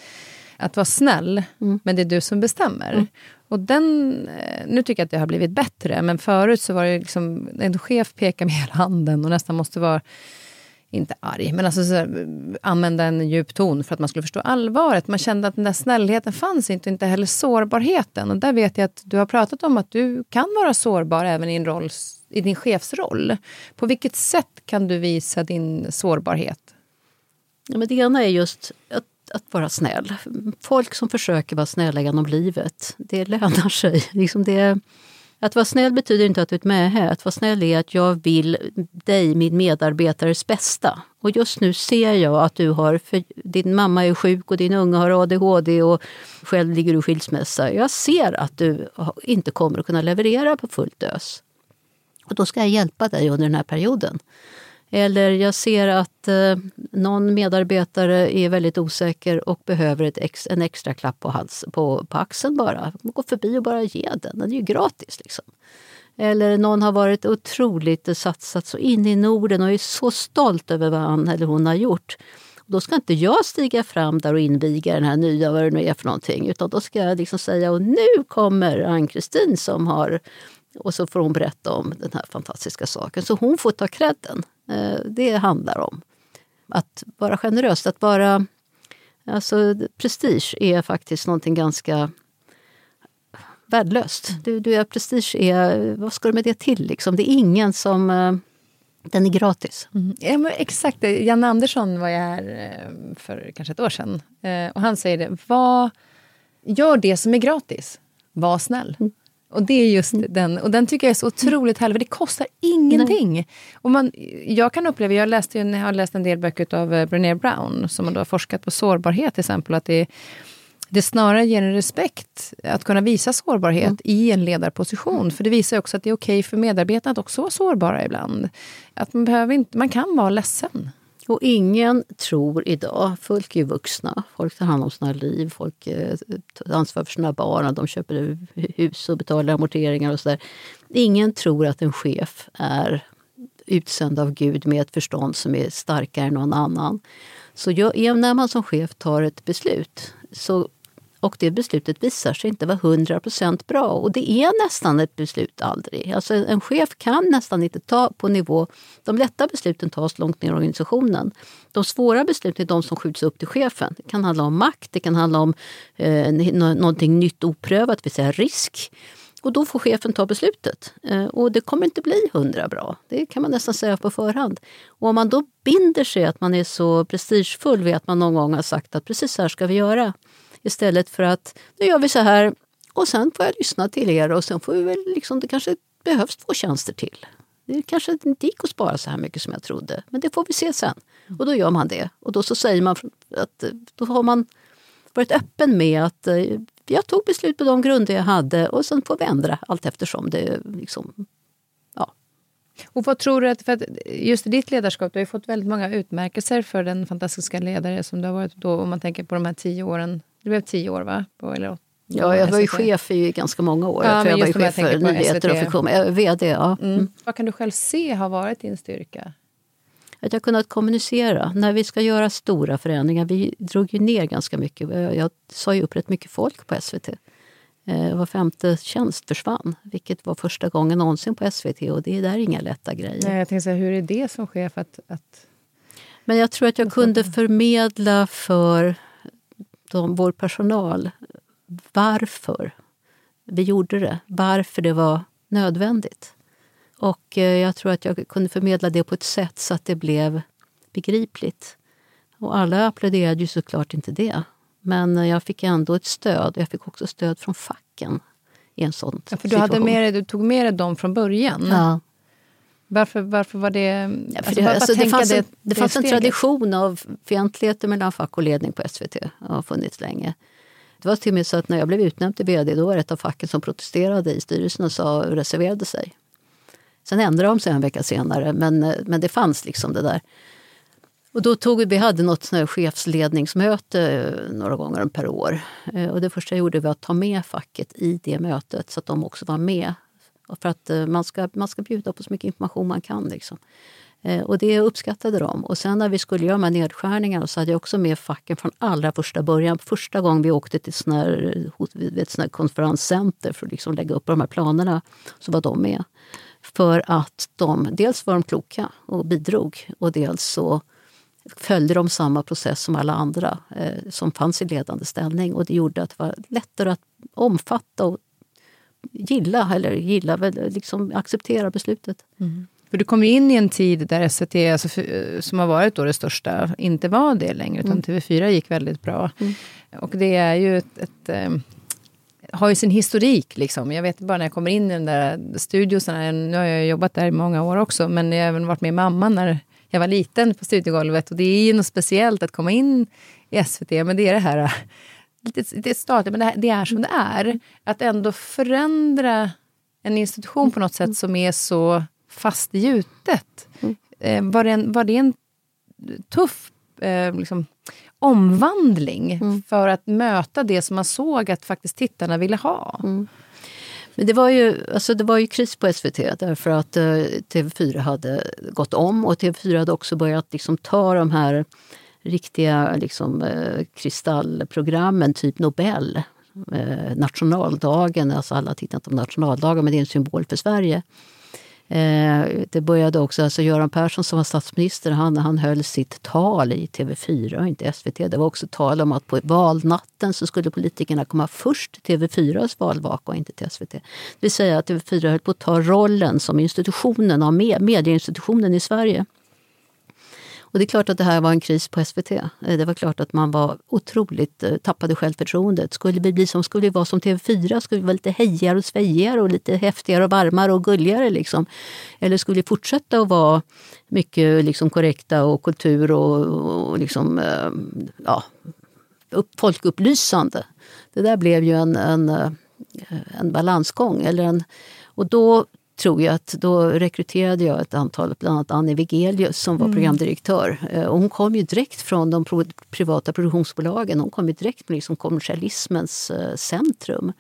att vara snäll, mm. men det är du som bestämmer. Mm. Och den, eh, nu tycker jag att det har blivit bättre, men förut så var det liksom, en chef pekar med hela handen och nästan måste vara inte arg, men alltså så, använda en djup ton för att man skulle förstå allvaret. Man kände att den där snällheten fanns inte, och inte heller sårbarheten. Och där vet jag att du har pratat om att du kan vara sårbar även i, en roll, i din chefsroll. På vilket sätt kan du visa din sårbarhet? Ja, men det ena är just att, att vara snäll. Folk som försöker vara snälla genom livet, det lönar sig. Liksom det att vara snäll betyder inte att du är ett mähä. Att vara snäll är att jag vill dig, min medarbetares bästa. Och just nu ser jag att du har, för din mamma är sjuk och din unge har ADHD och själv ligger du i skilsmässa. Jag ser att du inte kommer att kunna leverera på fullt ös. Och då ska jag hjälpa dig under den här perioden. Eller jag ser att eh, någon medarbetare är väldigt osäker och behöver ett ex, en extra klapp på, hals, på, på axeln bara. Gå förbi och bara ge den, den är ju gratis. Liksom. Eller någon har varit otroligt satsat så in i Norden och är så stolt över vad han eller hon har gjort. Då ska inte jag stiga fram där och inviga den här nya, vad det nu är för någonting. Utan då ska jag liksom säga, och nu kommer Ann-Kristin som har och så får hon berätta om den här fantastiska saken. Så hon får ta credden. Eh, det handlar om. att vara generös, att vara... Alltså, prestige är faktiskt någonting ganska värdelöst. Du, du är, prestige är, vad ska du med det till? Liksom? Det är ingen som... Eh, den är gratis. Mm. Ja, men exakt. Janne Andersson var jag här eh, för kanske ett år sedan. Och han säger det. Var, gör det som är gratis. Var snäll. Mm. Och det är just mm. den. Och den tycker jag är så otroligt härlig. Det kostar ingenting. Och man, jag kan uppleva, jag, läste, jag har läst en del böcker av Brené Brown som har forskat på sårbarhet till exempel. Att det det snarare ger en respekt att kunna visa sårbarhet mm. i en ledarposition. För det visar också att det är okej för medarbetarna att också vara sårbara ibland. Att man, behöver inte, man kan vara ledsen. Och ingen tror idag, folk är ju vuxna, folk tar hand om sina liv, folk eh, tar ansvar för sina barn, de köper hus och betalar amorteringar och sådär. Ingen tror att en chef är utsänd av Gud med ett förstånd som är starkare än någon annan. Så jag, när man som chef tar ett beslut så och det beslutet visar sig inte vara 100% bra. Och det är nästan ett beslut aldrig. Alltså en chef kan nästan inte ta på nivå... De lätta besluten tas långt ner i organisationen. De svåra besluten är de som skjuts upp till chefen. Det kan handla om makt, det kan handla om eh, någonting nytt oprövat, det vill säga risk. Och då får chefen ta beslutet. Eh, och det kommer inte bli hundra bra. Det kan man nästan säga på förhand. Och om man då binder sig, att man är så prestigefull vid att man någon gång har sagt att precis så här ska vi göra. Istället för att nu gör vi så här och sen får jag lyssna till er och sen får vi väl liksom, det kanske behövs två tjänster till. Det kanske inte gick att spara så här mycket som jag trodde, men det får vi se sen. Och då gör man det. Och då så säger man att då har man varit öppen med att eh, jag tog beslut på de grunder jag hade och sen får vi ändra allt eftersom det liksom, ja. Och vad tror du att, för att just i ditt ledarskap, du har ju fått väldigt många utmärkelser för den fantastiska ledare som du har varit då, om man tänker på de här tio åren det blev tio år, va? På, eller, Ja, jag var ju chef i ganska många år. Ja, jag tror jag var chef för nyheter och funktion. VD, ja. Mm. Mm. Vad kan du själv se har varit din styrka? Att jag kunnat kommunicera. När vi ska göra stora förändringar, vi drog ju ner ganska mycket. Jag sa ju upp rätt mycket folk på SVT. Eh, var femte tjänst försvann, vilket var första gången någonsin på SVT. Och det är där inga lätta grejer. Nej, jag tänkte säga, hur är det som chef att, att... Men jag tror att jag kunde förmedla för de, vår personal varför vi gjorde det, varför det var nödvändigt. Och eh, jag tror att jag kunde förmedla det på ett sätt så att det blev begripligt. Och alla applåderade ju såklart inte det. Men jag fick ändå ett stöd. Jag fick också stöd från facken i en sån ja, för du, hade med, du tog med dig dem från början? Ja. Varför, varför var det... Ja, alltså, det, alltså, det fanns, en, det, det fanns en tradition av fientligheter mellan fack och ledning på SVT. Det har funnits länge. Det var till och med så att när jag blev utnämnd till vd då var det ett av facken som protesterade i styrelsen och sa, reserverade sig. Sen ändrade de sig en vecka senare, men, men det fanns liksom det där. Och då tog vi, hade något chefsledningsmöte eh, några gånger per år. Eh, och det första jag gjorde var att ta med facket i det mötet så att de också var med för att eh, man ska, man ska bjuda på så mycket information man kan. Liksom. Eh, och det uppskattade de. Och sen när vi skulle göra de här nedskärningarna så hade jag också med facken från allra första början. Första gången vi åkte till sån här, ett här konferenscenter för att liksom lägga upp de här planerna, så var de med. För att de, dels var de kloka och bidrog och dels så följde de samma process som alla andra eh, som fanns i ledande ställning. Och det gjorde att det var lättare att omfatta och gilla, eller gilla, liksom acceptera beslutet. Mm. För du kom ju in i en tid där SVT, alltså, som har varit då det största, inte var det längre, utan mm. TV4 gick väldigt bra. Mm. Och det är ju ett, ett eh, har ju sin historik. Liksom. Jag vet bara när jag kommer in i den där studion, nu har jag jobbat där i många år också, men jag har även varit med mamma när jag var liten på studiegolvet. Och det är ju något speciellt att komma in i SVT, men det är det här lite, lite statligt, men det, det, är som det är. Att ändå förändra en institution på något sätt som är så fastgjutet. Mm. Var, det en, var det en tuff eh, liksom, omvandling mm. för att möta det som man såg att faktiskt tittarna ville ha? Mm. Men det var, ju, alltså det var ju kris på SVT därför att eh, TV4 hade gått om och TV4 hade också börjat liksom ta de här riktiga liksom, eh, kristallprogrammen, typ Nobel. Eh, nationaldagen, alltså alla tittar inte på nationaldagen men det är en symbol för Sverige. Eh, det började också, alltså Göran Persson som var statsminister, han, han höll sitt tal i TV4, inte SVT. Det var också tal om att på valnatten så skulle politikerna komma först till TV4s valvaka och inte till SVT. Det vill säga att TV4 höll på att ta rollen som institutionen av medieinstitutionen i Sverige. Och det är klart att det här var en kris på SVT. Eh, det var klart att man var otroligt eh, tappade självförtroendet. Skulle vi bli som, skulle vi vara som TV4? Skulle vi vara lite hejigare och svejigare och lite häftigare och varmare och gulligare? Liksom? Eller skulle vi fortsätta att vara mycket liksom, korrekta och kultur och, och liksom, eh, ja, upp, folkupplysande? Det där blev ju en, en, en balansgång. Eller en, och då tror jag att då rekryterade jag ett antal, bland annat Annie Wigelius som var mm. programdirektör. Eh, och hon kom ju direkt från de privata produktionsbolagen. Hon kom ju direkt från liksom kommersialismens eh, centrum.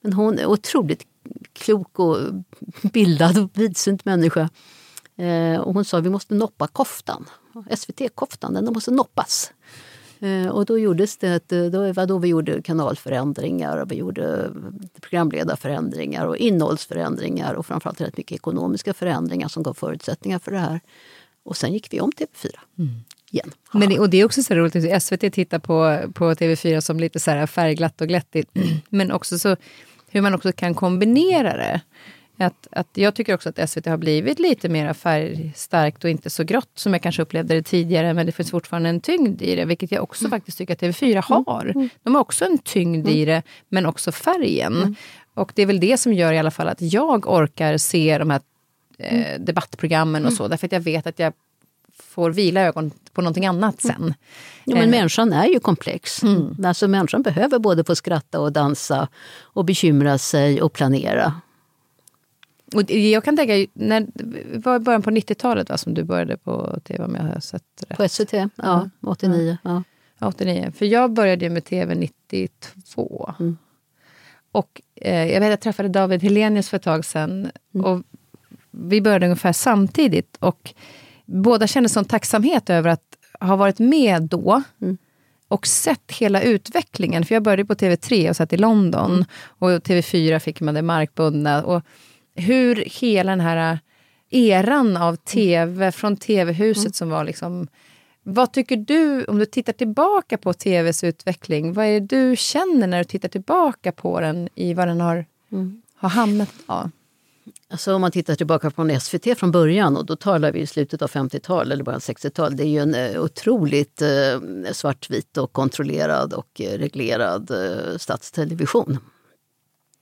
Men hon är otroligt klok och bildad och vidsynt människa. Eh, och hon sa att vi måste noppa koftan. SVT-koftan, den måste noppas. Eh, och då gjordes det, eh, då var då vi gjorde kanalförändringar, och vi gjorde programledarförändringar och innehållsförändringar och framförallt rätt mycket ekonomiska förändringar som gav förutsättningar för det här. Och sen gick vi om TV4 mm. igen. Men och det är också så roligt, SVT tittar på, på TV4 som lite så här färgglatt och glättigt, men också så hur man också kan kombinera det. Att, att jag tycker också att SVT har blivit lite mer färgstarkt och inte så grått som jag kanske upplevde det tidigare. Men det finns fortfarande en tyngd i det, vilket jag också mm. faktiskt tycker att TV4 mm. har. Mm. De har också en tyngd i det, men också färgen. Mm. Och det är väl det som gör i alla fall att jag orkar se de här eh, debattprogrammen och så. Därför att jag vet att jag får vila ögon på någonting annat sen. Jo, men eh. människan är ju komplex. Mm. Alltså, människan behöver både få skratta och dansa och bekymra sig och planera. Och jag kan tänka, när, det var i början på 90-talet va, som du började på tv om jag har sett rätt? På SVT, ja. ja 89. Ja. 89. För jag började med tv 92. Mm. Och eh, jag vet jag träffade David Helenius för ett tag sedan. Mm. Och vi började ungefär samtidigt. Och båda kände sån tacksamhet över att ha varit med då. Mm och sett hela utvecklingen. För jag började på TV3 och satt i London. Mm. Och TV4 fick man det markbundna. Och hur hela den här eran av tv, från tv-huset mm. som var liksom... Vad tycker du, om du tittar tillbaka på tvs utveckling, vad är det du känner när du tittar tillbaka på den i vad den har, mm. har hamnat? Ja. Alltså om man tittar tillbaka på SVT från början, och då talar vi i slutet av 50-talet eller början 60-tal. Det är ju en eh, otroligt eh, svartvit och kontrollerad och reglerad statstelevision. Eh,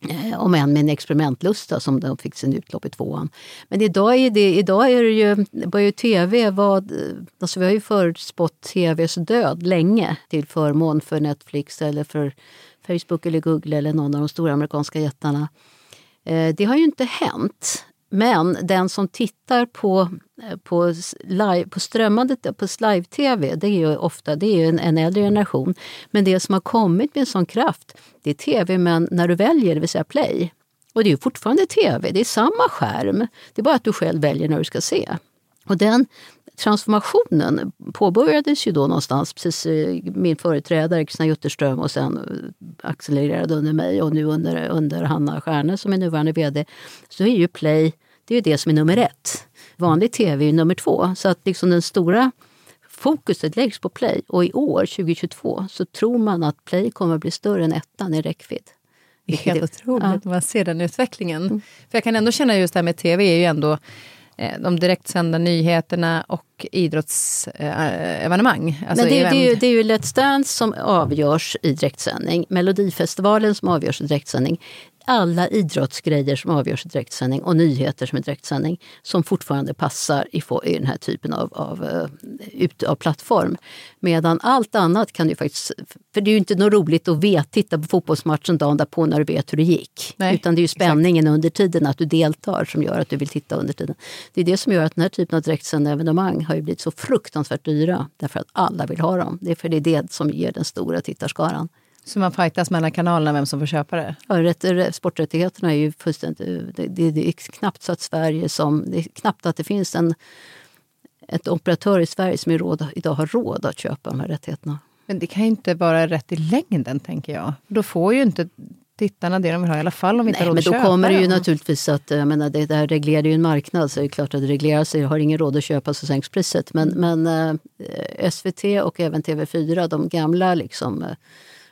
Eh, om än med en experimentlusta som de fick sin utlopp i tvåan. Men idag är det, idag är det ju, börjar ju tv vad, eh, alltså vi har ju förutspått tvs död länge till förmån för Netflix eller för Facebook eller Google eller någon av de stora amerikanska jättarna. Eh, det har ju inte hänt. Men den som tittar på, eh, på, live, på strömmande på live-tv, det är ju ofta det är en, en äldre generation. Men det som har kommit med en sån kraft, det är tv men när du väljer, det vill säga play. Och det är ju fortfarande tv, det är samma skärm. Det är bara att du själv väljer när du ska se. Och den transformationen påbörjades ju då någonstans, precis eh, min företrädare Kristina Jutterström och sen eh, accelererade under mig och nu under, under Hanna Stjärne som är nuvarande VD. Så är ju Play det är det som är nummer ett. Vanlig tv är nummer två. Så att liksom den stora fokuset läggs på Play. Och i år, 2022, så tror man att Play kommer att bli större än ettan i räckvidd. Det är helt otroligt ja. man ser den utvecklingen. Mm. För jag kan ändå känna just det här med tv är ju ändå Eh, de direktsända nyheterna och idrottsevenemang. Alltså Men det, är, det, är ju, det är ju Let's Dance som avgörs i direktsändning, Melodifestivalen som avgörs i direktsändning alla idrottsgrejer som avgörs i direktsändning och nyheter som är direktsändning som fortfarande passar i, i den här typen av, av, eh, ut, av plattform. Medan allt annat kan du faktiskt... För det är ju inte något roligt att vet, titta på fotbollsmatchen dagen därpå när du vet hur det gick. Nej, Utan det är ju spänningen exakt. under tiden, att du deltar, som gör att du vill titta under tiden. Det är det som gör att den här typen av direktsända evenemang har ju blivit så fruktansvärt dyra. Därför att alla vill ha dem. Det är för det är det som ger den stora tittarskaran. Så man fightas mellan kanalerna vem som får köpa det? Ja, rätt, sporträttigheterna är ju fullständigt... Det, det, det, är knappt så att Sverige som... Det är knappt att det finns en ett operatör i Sverige som råd, idag har råd att köpa de här rättigheterna. Men det kan ju inte vara rätt i längden, tänker jag. Då får ju inte tittarna det de vill ha, i alla fall om vi inte har råd men att då köpa kommer det ju naturligtvis att, jag menar, det där reglerar ju en marknad så det är klart att det reglerar sig. Har ingen råd att köpa så sänks priset. Men, men eh, SVT och även TV4, de gamla liksom, eh,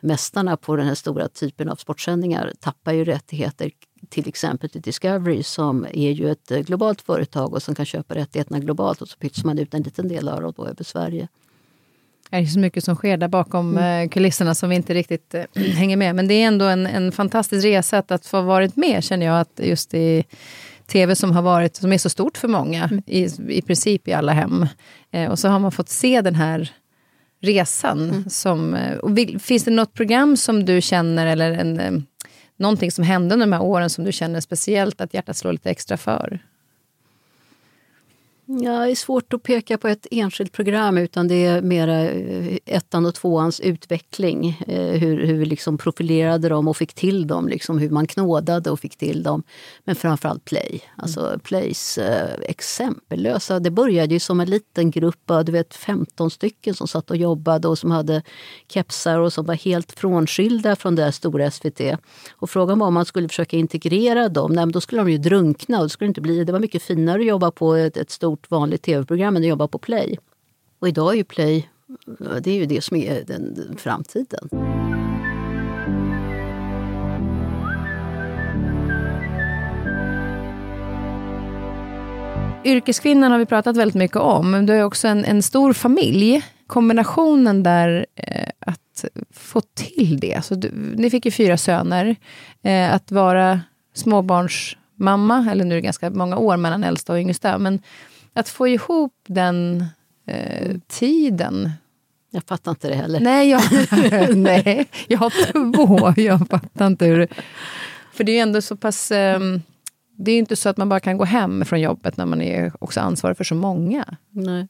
mästarna på den här stora typen av sportsändningar tappar ju rättigheter till exempel till Discovery som är ju ett eh, globalt företag och som kan köpa rättigheterna globalt och så pytsar man ut en liten del av dem över Sverige. Det är så mycket som sker där bakom Mm. eh, kulisserna som vi inte riktigt eh, hänger med. Men det är ändå en, en fantastisk resa att, att få varit med, känner jag, att just i tv som har varit, som är så stort för många, Mm. i, i princip i alla hem. Eh, och så har man fått se den här resan. Mm. Som, eh, vill, finns det något program som du känner, eller en, eh, någonting som hände under de här åren som du känner speciellt att hjärtat slår lite extra för? Ja, det är svårt att peka på ett enskilt program utan det är mera eh, ettan och tvåans utveckling. Eh, Hur, hur vi liksom profilerade dem och fick till dem, liksom hur man knådade och fick till dem. Men framförallt Play. Alltså Plays eh, exempellösa. Det började ju som en liten grupp, du vet 15 stycken som satt och jobbade och som hade kepsar och som var helt frånskilda från det stora SVT. Och frågan var om man skulle försöka integrera dem, nej, då skulle de ju drunkna. Och det, skulle inte bli, det var mycket finare att jobba på ett, ett stort vanligt tv-program än att jobba på Play. Och idag är ju Play det är ju det som är den, den framtiden. Yrkeskvinnan har vi pratat väldigt mycket om, men du har ju också en, en stor familj. Kombinationen där eh, att få till det. Alltså, du, ni fick ju fyra söner. Eh, att vara småbarnsmamma, eller nu är det ganska många år mellan äldsta och yngsta, men att få ihop den eh, tiden. Jag fattar inte det heller. Nej, jag, nej, jag har två. Jag fattar inte hur... För det är ju ändå så pass... ehm, det är ju inte så att man bara kan gå hem från jobbet när man är också ansvarig för så många. Nej.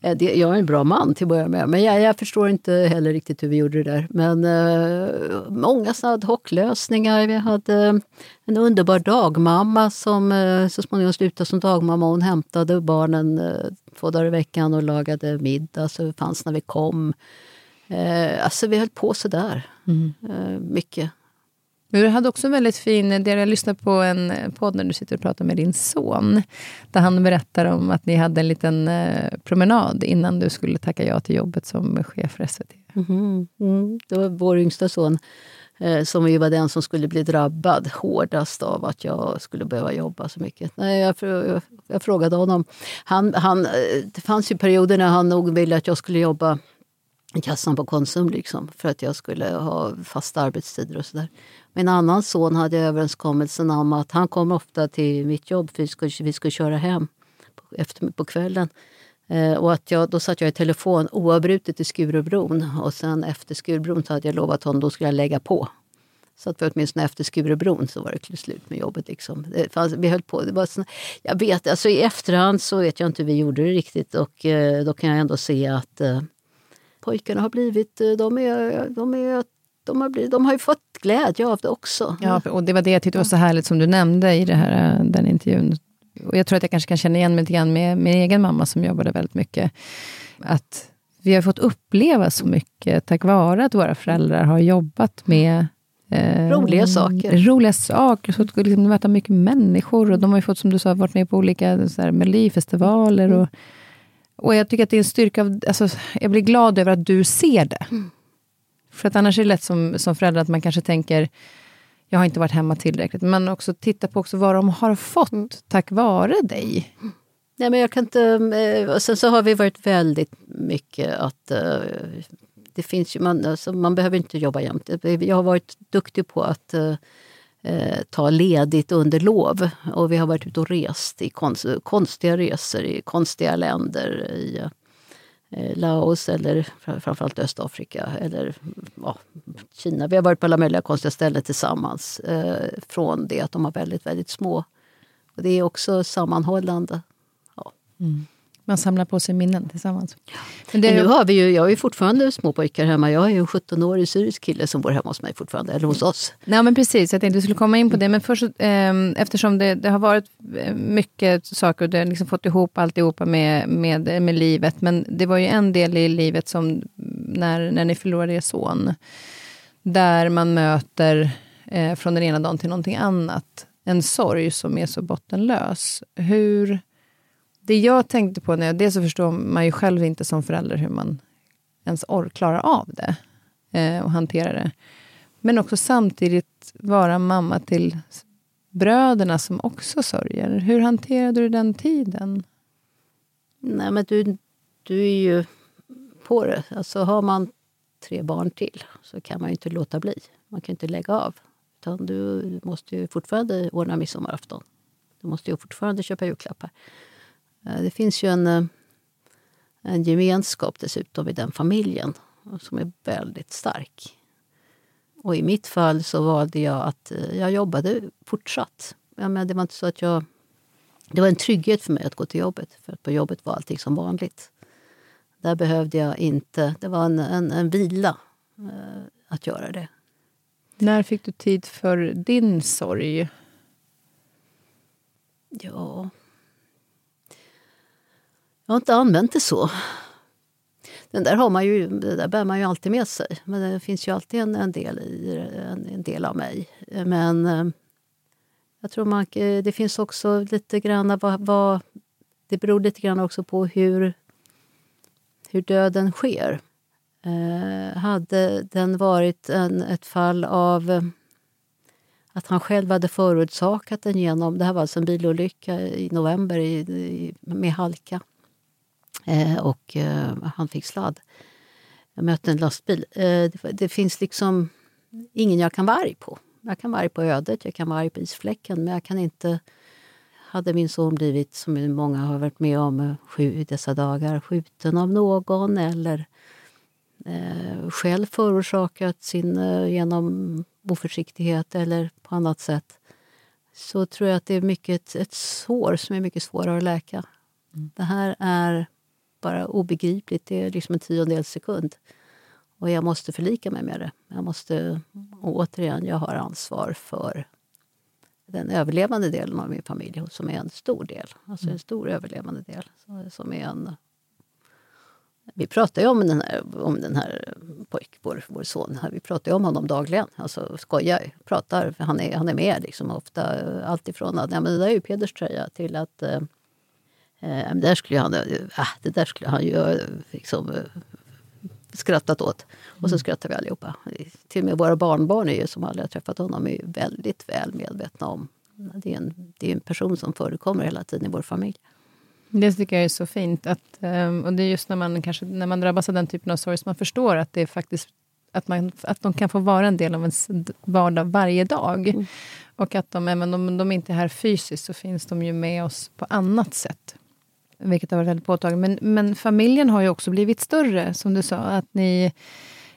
Eh, Det, jag är en bra man till att börja med, men jag, jag förstår inte heller riktigt hur vi gjorde det där. Men eh, många ad hoc-lösningar. Vi hade en underbar dagmamma som eh, så småningom slutade som dagmamma. Hon hämtade barnen eh, två dagar i veckan och lagade middag så det fanns när vi kom. Eh, alltså vi höll på sådär, eh, mycket. Men du hade också en väldigt fin, jag lyssnade på en podd när du sitter och pratar med din son, där han berättar om att ni hade en liten eh, promenad innan du skulle tacka ja till jobbet som chef för SVT. Mhm, Mm. Det var vår yngsta son eh, som ju var den som skulle bli drabbad hårdast av att jag skulle behöva jobba så mycket. Nej, jag, jag, jag frågade honom. Han, han, eh, det fanns ju perioder när han nog ville att jag skulle jobba i kassan på Konsum liksom, för att jag skulle ha fasta arbetstider och sådär. Min annan son hade överenskommelsen om att han kom ofta till mitt jobb för vi skulle, vi skulle köra hem på, efter, på kvällen. Eh, och att jag, då satt jag i telefon oavbrutet i Skurubron och sen efter Skurubron så hade jag lovat honom då skulle jag lägga på. Så att för åtminstone efter Skurubron så var det slut med jobbet. Liksom. Det fanns, vi höll på, det var såna, jag vet, alltså I efterhand så vet jag inte hur vi gjorde det riktigt och eh, då kan jag ändå se att eh, pojkarna har blivit, eh, de, är, de, är, de, har blivit, de har ju fått glädje av det också. Ja, och det var det jag tyckte var så härligt som du nämnde i det här, eh, den intervjun. Och jag tror att jag kanske kan känna igen mig lite grann med min egen mamma som jobbade väldigt mycket. Att vi har fått uppleva så mycket tack vare att våra föräldrar har jobbat med eh, Roliga saker. Roliga saker. Så att liksom möta mycket människor. Och de har ju fått, som du sa, varit med på olika så här, melodifestivaler. Och, och jag tycker att det är en styrka. Av, alltså, jag blir glad över att du ser det. För att annars är det lätt som, som förälder att man kanske tänker jag har inte varit hemma tillräckligt. Men också titta på också vad de har fått tack vare dig. Nej, men jag kan inte... eh, Och sen så har vi varit väldigt mycket att... eh, Det finns ju, man, alltså, man behöver inte jobba jämt. Jag har varit duktig på att eh, eh, ta ledigt under lov. Och vi har varit ute och rest i konst, konstiga resor i konstiga länder. i Eh, Laos eller framförallt Östafrika eller ja, Kina. Vi har varit på alla möjliga konstiga ställen tillsammans. Eh, från det att de var väldigt, väldigt små. Och det är också sammanhållande. Mm. Man samlar på sig minnen tillsammans. Men det, Men nu har vi ju, jag har ju fortfarande små pojkar hemma. Jag har ju en 17-årig syrisk kille som bor hemma hos mig fortfarande, eller hos oss. Nej, men precis, jag tänkte att vi skulle komma in på det. Men först, eh, eftersom det, det har varit eh, mycket saker och du har liksom fått ihop alltihopa med, med, med livet. Men det var ju en del i livet som när, när ni förlorade er son. Där man möter eh, från den ena dagen till någonting annat. En sorg som är så bottenlös. Hur... Det jag tänkte på, när jag, dels så förstår man ju själv inte som förälder hur man ens klarar av det eh, och hantera det. Men också samtidigt vara mamma till bröderna som också sörjer. Hur hanterade du den tiden? Nej, men du, du är ju på det. Alltså, har man tre barn till så kan man ju inte låta bli. Man kan inte lägga av. Utan du måste ju fortfarande ordna midsommarafton. Du måste ju fortfarande köpa julklappar. Eh, det finns ju en, eh, en gemenskap dessutom i den familjen som är väldigt stark. Och i mitt fall så valde jag att eh, jag jobbade fortsatt. Ja, men det var inte så att jag... Det var en trygghet för mig att gå till jobbet. För på jobbet var allting som vanligt. Där behövde jag inte... Det var en, en, en vila eh, att göra det. När fick du tid för din sorg? Ja... Jag har inte använt det så. Den där, har man ju, det där bär man ju alltid med sig. Men det finns ju alltid en, en del, i, en, en, del av mig. Men eh, jag tror man, eh, det finns också lite grann... Vad, vad, det beror lite grann också på hur, hur döden sker. Eh, hade den varit en, ett fall av eh, att han själv hade förorsakat den genom... Det här var alltså en bilolycka i november i, i, med halka. Eh, och eh, han fick sladd. Jag mötte en lastbil. Eh, det, det, finns liksom ingen jag kan vara arg på. Jag kan vara arg på ödet, jag kan vara arg på isfläcken men jag kan inte... Hade min son blivit, som många har varit med om i dessa dagar, skjuten av någon eller eh, själv förorsakat sin eh, genom oförsiktighet eller på annat sätt så tror jag att det är mycket ett, ett sår som är mycket svårare att läka. Mm. Det här är bara obegripligt. Det är liksom en tiondels sekund. Och jag måste förlika mig med det. Jag måste, och återigen, jag har ansvar för den överlevande delen av min familj som är en stor del. Alltså en stor överlevande del. Som är en, vi pratar ju om den här, om den här pojk, vår, vår son. Vi pratar om honom dagligen. Alltså skojar, pratar. Han är, han är med liksom ofta. Alltifrån att ja, men det där är ju Peders tröja till att eh, Eh, det, där skulle han, äh, det där skulle han ju liksom, skrattat åt. Och så mm. skrattar vi allihopa. Till och med våra barnbarn, är ju, som aldrig har träffat honom, är väldigt väl medvetna om det är, en, det är en person som förekommer hela tiden i vår familj. Det tycker jag är så fint. Att, och det är just när man, kanske, när man drabbas av den typen av sorg som man förstår att, det är faktiskt, att, man, att de kan få vara en del av ens vardag varje dag. Mm. Och att de, även om de inte är här fysiskt, så finns de ju med oss på annat sätt. Vilket har varit väldigt påtagligt. Men, men familjen har ju också blivit större, som du sa. Att ni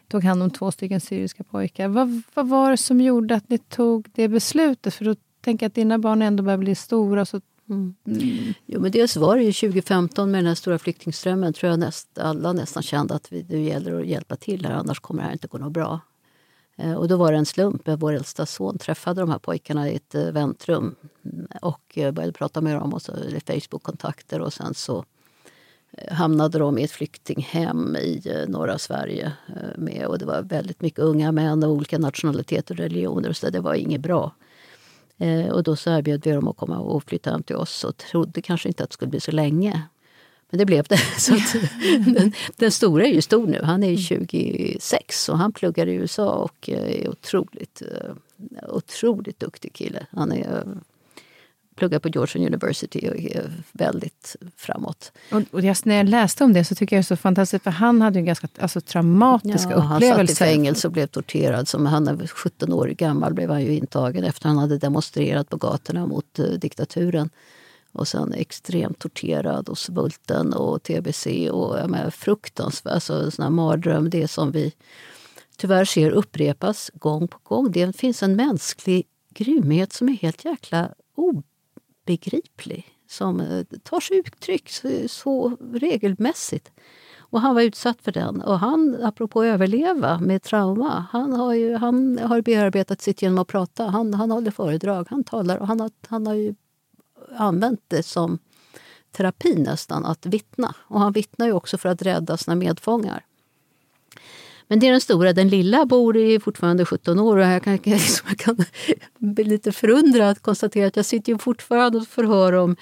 tog hand om två stycken syriska pojkar. Vad, vad var det som gjorde att ni tog det beslutet? För då tänker jag att dina barn ändå börjar bli stora. Så Mm. Mm. Jo, men dels var det ju 2015 med den här stora flyktingströmmen tror jag näst, alla nästan kände att vi, det gäller att hjälpa till här annars kommer det här inte gå något bra. Eh, och då var det en slump. Eh, vår äldsta son träffade de här pojkarna i ett eh, väntrum mm, och började prata med dem. och så Facebook-kontakter och sen så hamnade de i ett flyktinghem i norra Sverige. Med, och det var väldigt mycket unga män av olika nationaliteter och religioner. Så det var inget bra. Och då så erbjöd vi dem att komma och flytta hem till oss och trodde kanske inte att det skulle bli så länge. Men det blev det. Så den, den, stora är ju stor nu. Han är 26 och han pluggar i USA och är otroligt, eh, otroligt duktig kille. Han är, eh, pluggar på Georgetown University och är väldigt framåt. Och, och just när jag läste om det så tycker jag det är så fantastiskt, för han hade ju ganska alltså, traumatiska ja, upplevelser. Han satt i fängelse och blev torterad. Som han är 17 år gammal blev han ju intagen efter han hade demonstrerat på gatorna mot uh, diktaturen. Och sen extremt torterad och svulten och tbc och jag menar, fruktansvärt. Alltså, en sån här mardröm, det som vi tyvärr ser upprepas gång på gång. Det finns en mänsklig grymhet som är helt jäkla obegriplig. Som eh, tar sig uttryck så, så regelmässigt. Och han var utsatt för den. Och han, apropå överleva med trauma, han har, ju, han har bearbetat sitt genom att prata. Han, han håller föredrag, han talar och han har, han har ju använt det som terapi nästan, att vittna. Och han vittnar ju också för att rädda sina medfångar. Men det är den stora. Den lilla bor i fortfarande 17 år och jag kan, liksom, jag kan bli lite förundrad att konstatera att jag sitter ju fortfarande och förhör om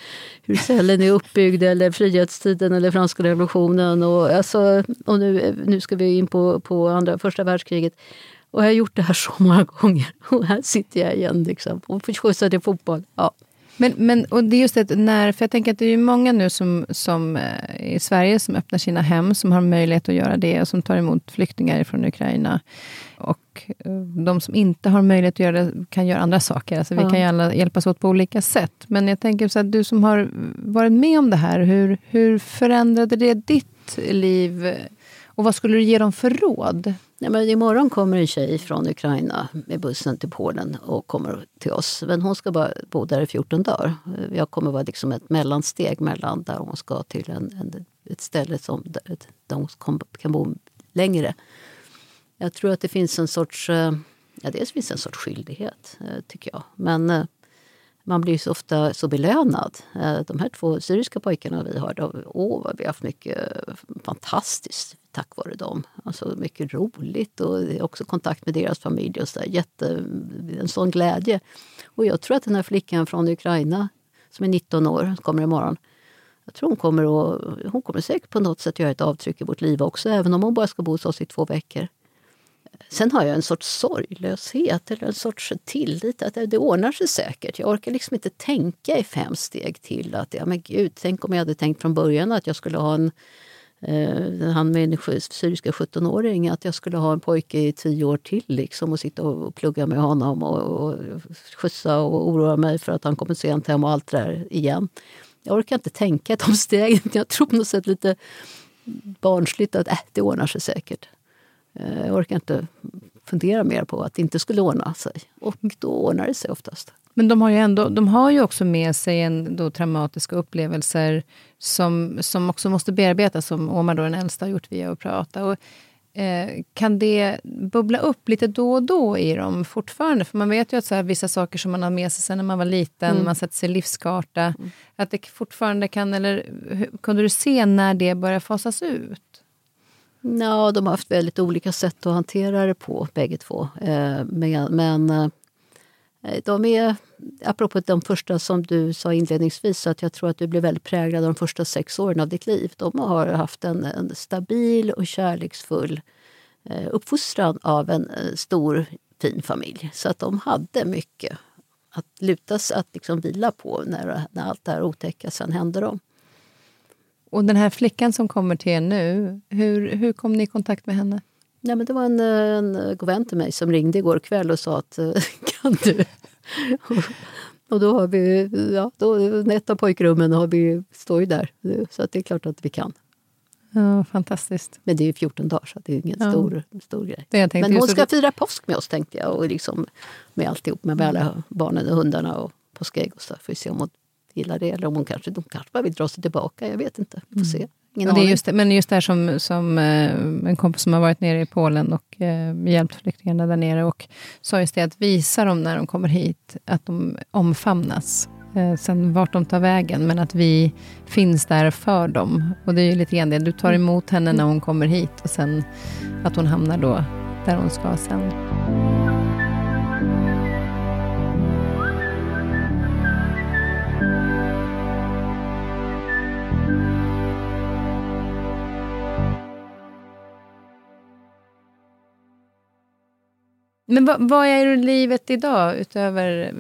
hur cellen är uppbyggd eller frihetstiden eller franska revolutionen. Och, alltså, och nu, nu ska vi in på, på andra, första världskriget. Och jag har gjort det här så många gånger och här sitter jag igen liksom, och får skjutsa till fotboll. Ja. Men, men och det är just det, när, för jag tänker att det är många nu som, som eh, i Sverige som öppnar sina hem, som har möjlighet att göra det och som tar emot flyktingar från Ukraina. Och eh, de som inte har möjlighet att göra det kan göra andra saker. Alltså vi ja. kan ju alla hjälpas åt på olika sätt. Men jag tänker så att du som har varit med om det här, hur, hur förändrade det ditt liv? Och vad skulle du ge dem för råd? Nej, men imorgon kommer en tjej från Ukraina med bussen till Polen och kommer till oss. Men hon ska bara bo där i 14 dagar. Jag kommer vara liksom ett mellansteg mellan där hon ska till en, en ett ställe som, där hon kan bo längre. Jag tror att det finns en sorts... Eh, ja, dels finns en sorts skyldighet, eh, tycker jag. Men eh, man blir så ofta så belönad. Eh, de här två syriska pojkarna vi har, då, åh vad vi har haft mycket eh, fantastiskt tack vare dem. Alltså mycket roligt och också kontakt med deras familj. Och så där. Jätte, en sån glädje. Och jag tror att den här flickan från Ukraina som är 19 år, kommer imorgon. Jag tror hon kommer, att, hon kommer säkert på något sätt göra ett avtryck i vårt liv också, även om hon bara ska bo hos oss i två veckor. Sen har jag en sorts sorglöshet eller en sorts tillit att det ordnar sig säkert. Jag orkar liksom inte tänka i fem steg till att ja men gud, tänk om jag hade tänkt från början att jag skulle ha en eh, han med syriska 17-åring, att jag skulle ha en pojke i tio år till liksom, och sitta och plugga med honom och, och skjutsa och oroa mig för att han kommer sent hem och allt det där igen. Jag orkar inte tänka de stegen. Jag tror på något sätt lite barnsligt att äh, det ordnar sig säkert. Eh, jag orkar inte fundera mer på att det inte skulle ordna sig. Och då ordnar det sig oftast. Men de har ju, ändå, de har ju också med sig en, då, traumatiska upplevelser som, som också måste bearbetas, som Omar, då, den äldsta, har gjort via att prata. Och, eh, kan det bubbla upp lite då och då i dem fortfarande? För man vet ju att så här, vissa saker som man har med sig sen när man var liten, mm. man sätter sig livskarta, mm. att det fortfarande kan... Eller kunde du se när det börjar fasas ut? Ja, de har haft väldigt olika sätt att hantera det på, bägge två. Eh, men, men eh, de är, apropå de första som du sa inledningsvis, att jag tror att du blev väldigt präglad av de första sex åren av ditt liv. De har haft en, en stabil och kärleksfull eh, uppfostran av en stor fin familj. Så att de hade mycket att luta sig, att liksom vila på när, när allt det här otäcka sen hände dem. Och den här flickan som kommer till er nu, hur, hur kom ni i kontakt med henne? Nej, men det var en, en god vän till mig som ringde igår kväll och sa att kan du? och då har vi, ja, då, ett av pojkrummen har vi, står ju där, så att det är klart att vi kan. Ja, fantastiskt. Men det är 14 dagar, så det är ingen ja. stor, stor grej. Men hon ska fira påsk med oss, tänkte jag. Och liksom med alltihop, med alla barnen och hundarna och påskägg och så. Får vi se om hon gillar det. Eller om hon kanske, de kanske bara vill dra sig tillbaka. Jag vet inte. Vi får se. Ingen det är just det, men just det här som, som eh, en kompis som har varit nere i Polen och eh, hjälpt flyktingarna där nere och sa just det att visa dem när de kommer hit att de omfamnas. Eh, sen vart de tar vägen, men att vi finns där för dem. Och det är ju lite grann det, du tar emot henne när hon kommer hit och sen att hon hamnar då där hon ska sen. Men vad, vad, är livet idag utöver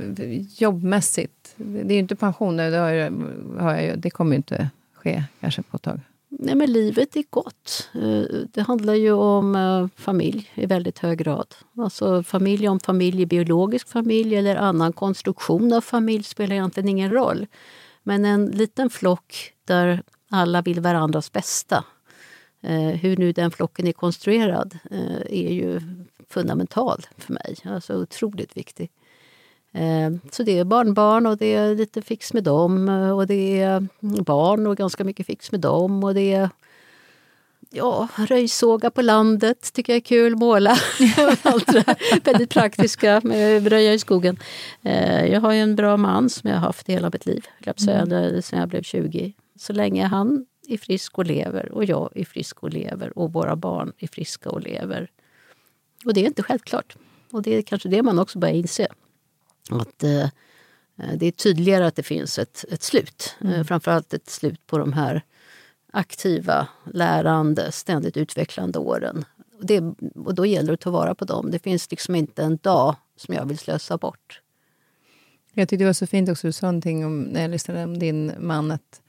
jobbmässigt? Det är ju inte pension, det, har, har jag, det kommer ju inte ske kanske på ett tag. Nej, men livet är gott. Eh, det handlar ju om eh, familj i väldigt hög grad. Alltså familj om familj, biologisk familj eller annan konstruktion av familj spelar egentligen ingen roll. Men en liten flock där alla vill varandras bästa. Eh, hur nu den flocken är konstruerad är ju fundamental för mig. Alltså otroligt viktig. Eh, så det är barnbarn och det är lite fix med dem och det är barn och ganska mycket fix med dem och det är ja, röjsåga på landet tycker jag är kul, måla. Allt det där. Väldigt praktiska med röja i skogen. Eh, jag har en bra man som jag har haft hela mitt liv, mm. sedan jag blev 20. Så länge han är frisk och lever och jag är frisk och lever och våra barn är friska och lever. Och det är inte självklart. Och det är kanske det man också börjar inse. Att eh, det är tydligare att det finns ett, ett slut. Mm. Eh, framförallt ett slut på de här aktiva, lärande, ständigt utvecklande åren. Och, det, och då gäller det att ta vara på dem. Det finns liksom inte en dag som jag vill slösa bort. Jag tyckte det var så fint också, du sa någonting om, när jag lyssnade om din man, att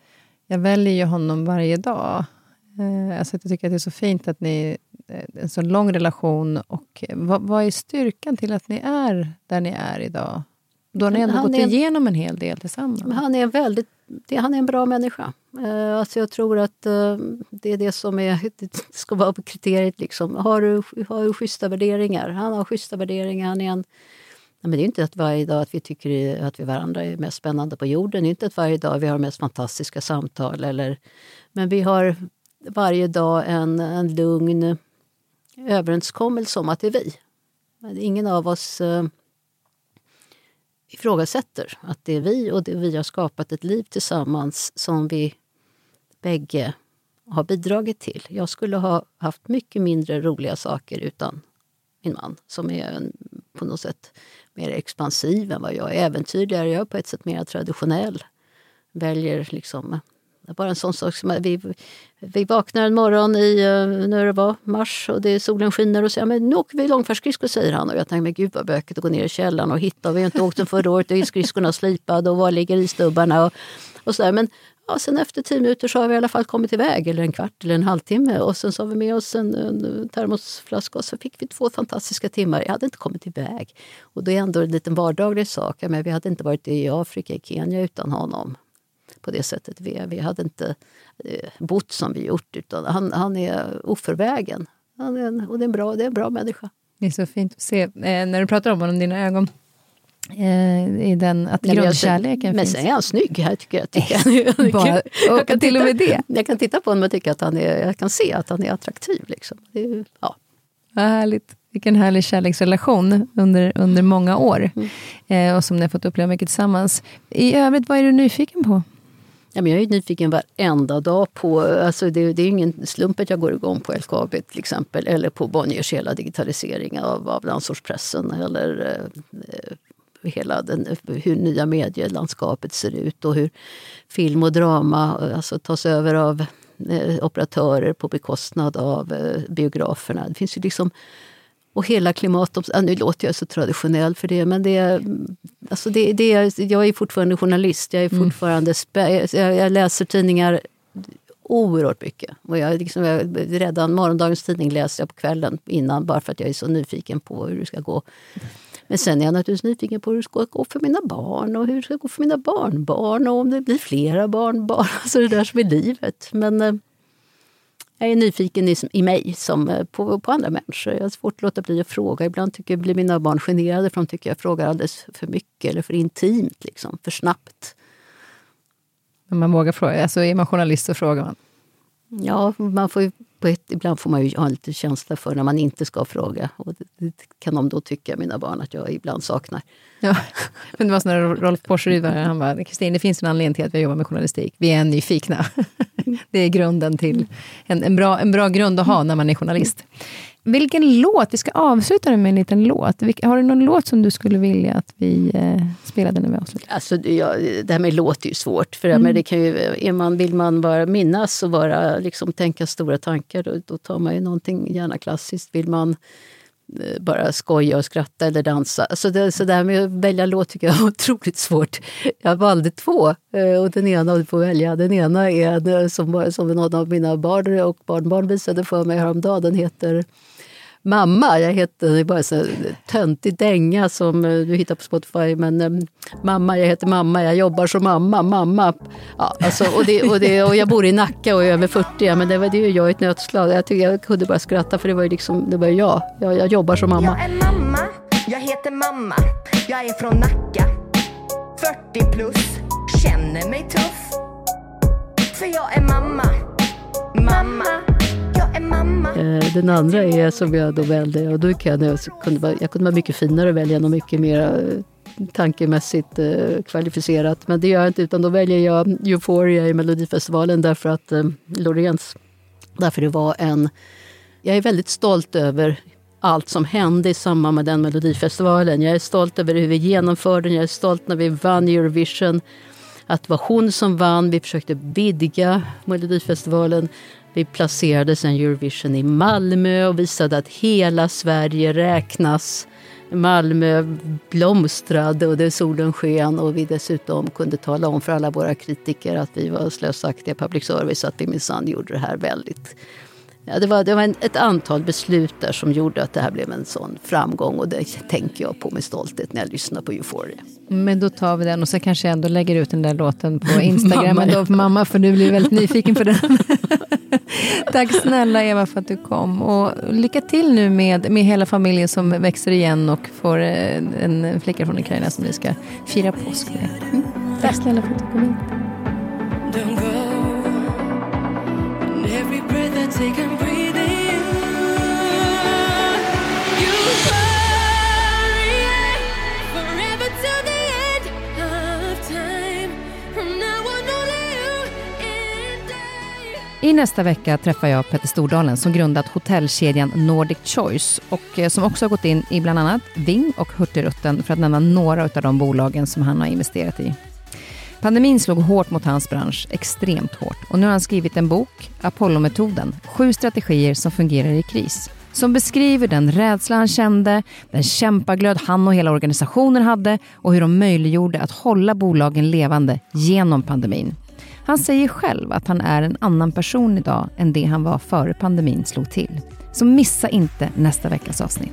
jag väljer ju honom varje dag. Eh, alltså jag tycker att det är så fint att ni eh, en så lång relation. Och vad, vad är styrkan till att ni är där ni är idag? Då har ni ändå gått en, igenom en hel del tillsammans. Han är, väldigt, han är en bra människa. Uh, alltså jag tror att uh, det är det som är, det ska vara kriteriet. Liksom. Har, du, har du schyssta värderingar? Han har schyssta värderingar. Han är en, men det är inte att varje dag att vi tycker att vi varandra är mest spännande på jorden. Det är inte att varje dag vi har mest fantastiska samtal. Eller, men vi har varje dag en, en lugn överenskommelse om att det är vi. Ingen av oss eh, ifrågasätter att det är vi och det vi har skapat ett liv tillsammans som vi bägge har bidragit till. Jag skulle ha haft mycket mindre roliga saker utan min man som är en, på något sätt mer expansiv än vad jag är. Äventyrligare, jag är på ett sätt mer traditionell. Väljer liksom bara en sån sak som att vi, vi vaknar en morgon i eh, när det var mars och det, är solen skiner och säger men nu åker vi långfärdsskridskor säger han. Och jag tänker men gud vad bökigt att gå ner i källaren och hitta. Vi har inte åkt den förra året och är skridskorna slipade och var ligger isstubbarna och, och sådär. Men ja, sen efter tio minuter så har vi i alla fall kommit iväg, eller en kvart eller en halvtimme. Och sen så har vi med oss en, en termosflaska och så fick vi två fantastiska timmar. Jag hade inte kommit iväg. Och det är ändå en liten vardaglig sak. Men vi hade inte varit i Afrika, i Kenya utan honom på det sättet. Vi, vi hade inte eh, bott som vi gjort. Utan han, han är oförvägen. Han är en, och det är, en bra, det är en bra människa. Det är så fint att se. Eh, när du pratar om honom, dina ögon, eh, i den, att grundkärleken men finns. Men sen är han snygg. Jag tycker, jag tycker, Bara, jag kan till och med det. Jag kan titta på honom och tycka att han är, jag kan se att han är attraktiv. Liksom. Är, ja. Vad härligt. Vilken härlig kärleksrelation under, under många år. Mm. Eh, och som ni har fått uppleva mycket tillsammans. I övrigt, vad är du nyfiken på? Ja, men jag är nyfiken varenda dag på... Alltså det, det är ingen slump att jag går igång på LKAB till exempel eller på Bonniers hela digitalisering av, av landsortspressen eller eh, hela den, hur nya medielandskapet ser ut och hur film och drama alltså, tas över av eh, operatörer på bekostnad av eh, biograferna. Det finns ju liksom och hela. Ja, nu låter jag så traditionell för det, men det, alltså det, det, jag är fortfarande journalist. Jag, är mm. fortfarande jag, jag läser tidningar oerhört mycket. Och jag, liksom, jag, redan morgondagens tidning läser jag på kvällen innan bara för att jag är så nyfiken på hur det ska gå. Men sen är jag naturligtvis nyfiken på hur det ska gå för mina barn och hur det ska gå för mina barnbarn och om det blir flera barnbarn. Alltså det där som är livet. Men eh, jag är nyfiken i, i mig som eh, på, på andra människor. Jag har svårt att låta bli att fråga. Ibland tycker jag, blir mina barn generade för de tycker jag frågar alldeles för mycket eller för intimt, liksom, för snabbt. Men man vågar fråga. Alltså är man journalist så frågar man? Ja, man får på ett, ibland får man ju ha lite känsla för när man inte ska fråga. Och det, det kan de då tycka, mina barn, att jag ibland saknar. Ja, men det var som när Rolf Porseryd var han bara, Kristin, det finns en anledning till att vi jobbar med journalistik. Vi är nyfikna. Det är grunden till en, en, bra, en bra grund att ha när man är journalist. Vilken låt? Vi ska avsluta med en liten låt. Har du någon låt som du skulle vilja att vi eh, spelade när vi avslutar? Alltså, ja, det här med låt är ju svårt. För mm. men det kan ju, är man, vill man bara minnas och bara liksom, tänka stora tankar då, då tar man ju någonting gärna klassiskt. Vill man eh, bara skoja och skratta eller dansa. Alltså det, så det här med att välja låt tycker jag är otroligt svårt. Jag valde två eh, och den ena du får välja. Den ena är som, som någon av mina barn och barnbarn visade för mig häromdagen. Den heter Mamma, jag heter, det är bara en töntig dänga som eh, du hittar på Spotify. Men eh, mamma, jag heter mamma, jag jobbar som mamma, mamma. Ja, alltså, och, det, och, det, och jag bor i Nacka och är över 40, men det var det jag i ett nötslag. Jag, tyckte, jag kunde bara skratta för det var ju liksom, det var jag. jag. Jag jobbar som mamma. Jag är mamma, jag heter mamma, jag är från Nacka. 40 plus, känner mig tuff. För jag är mamma, mamma Eh, den andra är som jag då väljer, och då kan jag, kunde vara, jag kunde vara mycket finare och välja något mycket mer eh, tankemässigt eh, kvalificerat. Men det gör jag inte, utan då väljer jag Euphoria i Melodifestivalen därför att eh, Lorenz, därför det var en... Jag är väldigt stolt över allt som hände i samband med den Melodifestivalen. Jag är stolt över hur vi genomförde den, jag är stolt när vi vann Eurovision. Att det var hon som vann, vi försökte vidga Melodifestivalen. Vi placerade sen Eurovision i Malmö och visade att hela Sverige räknas. Malmö blomstrade och det solen sken och vi dessutom kunde tala om för alla våra kritiker att vi var slösaktiga public service, att vi minsann gjorde det här väldigt Ja, det var, det var en, ett antal beslut där som gjorde att det här blev en sån framgång och det tänker jag på med stolthet när jag lyssnar på Euphoria. Men då tar vi den och så kanske jag ändå lägger ut den där låten på Instagram mamma, ja. mamma för du blir väldigt nyfiken på den. Tack snälla Eva för att du kom och lycka till nu med, med hela familjen som växer igen och får eh, en, en flicka från Ukraina som ni ska fira påsk med. Mm. Tack snälla för att du kom in. I nästa vecka träffar jag Petter Stordalen som grundat hotellkedjan Nordic Choice och eh, som också har gått in i bland annat Ving och Hurtigruten för att nämna några av de bolagen som han har investerat i. Pandemin slog hårt mot hans bransch, extremt hårt. Och nu har han skrivit en bok, Apollo-metoden, sju strategier som fungerar i kris. Som beskriver den rädsla han kände, den kämpaglöd han och hela organisationen hade och hur de möjliggjorde att hålla bolagen levande genom pandemin. Han säger själv att han är en annan person idag än det han var före pandemin slog till. Så missa inte nästa veckas avsnitt.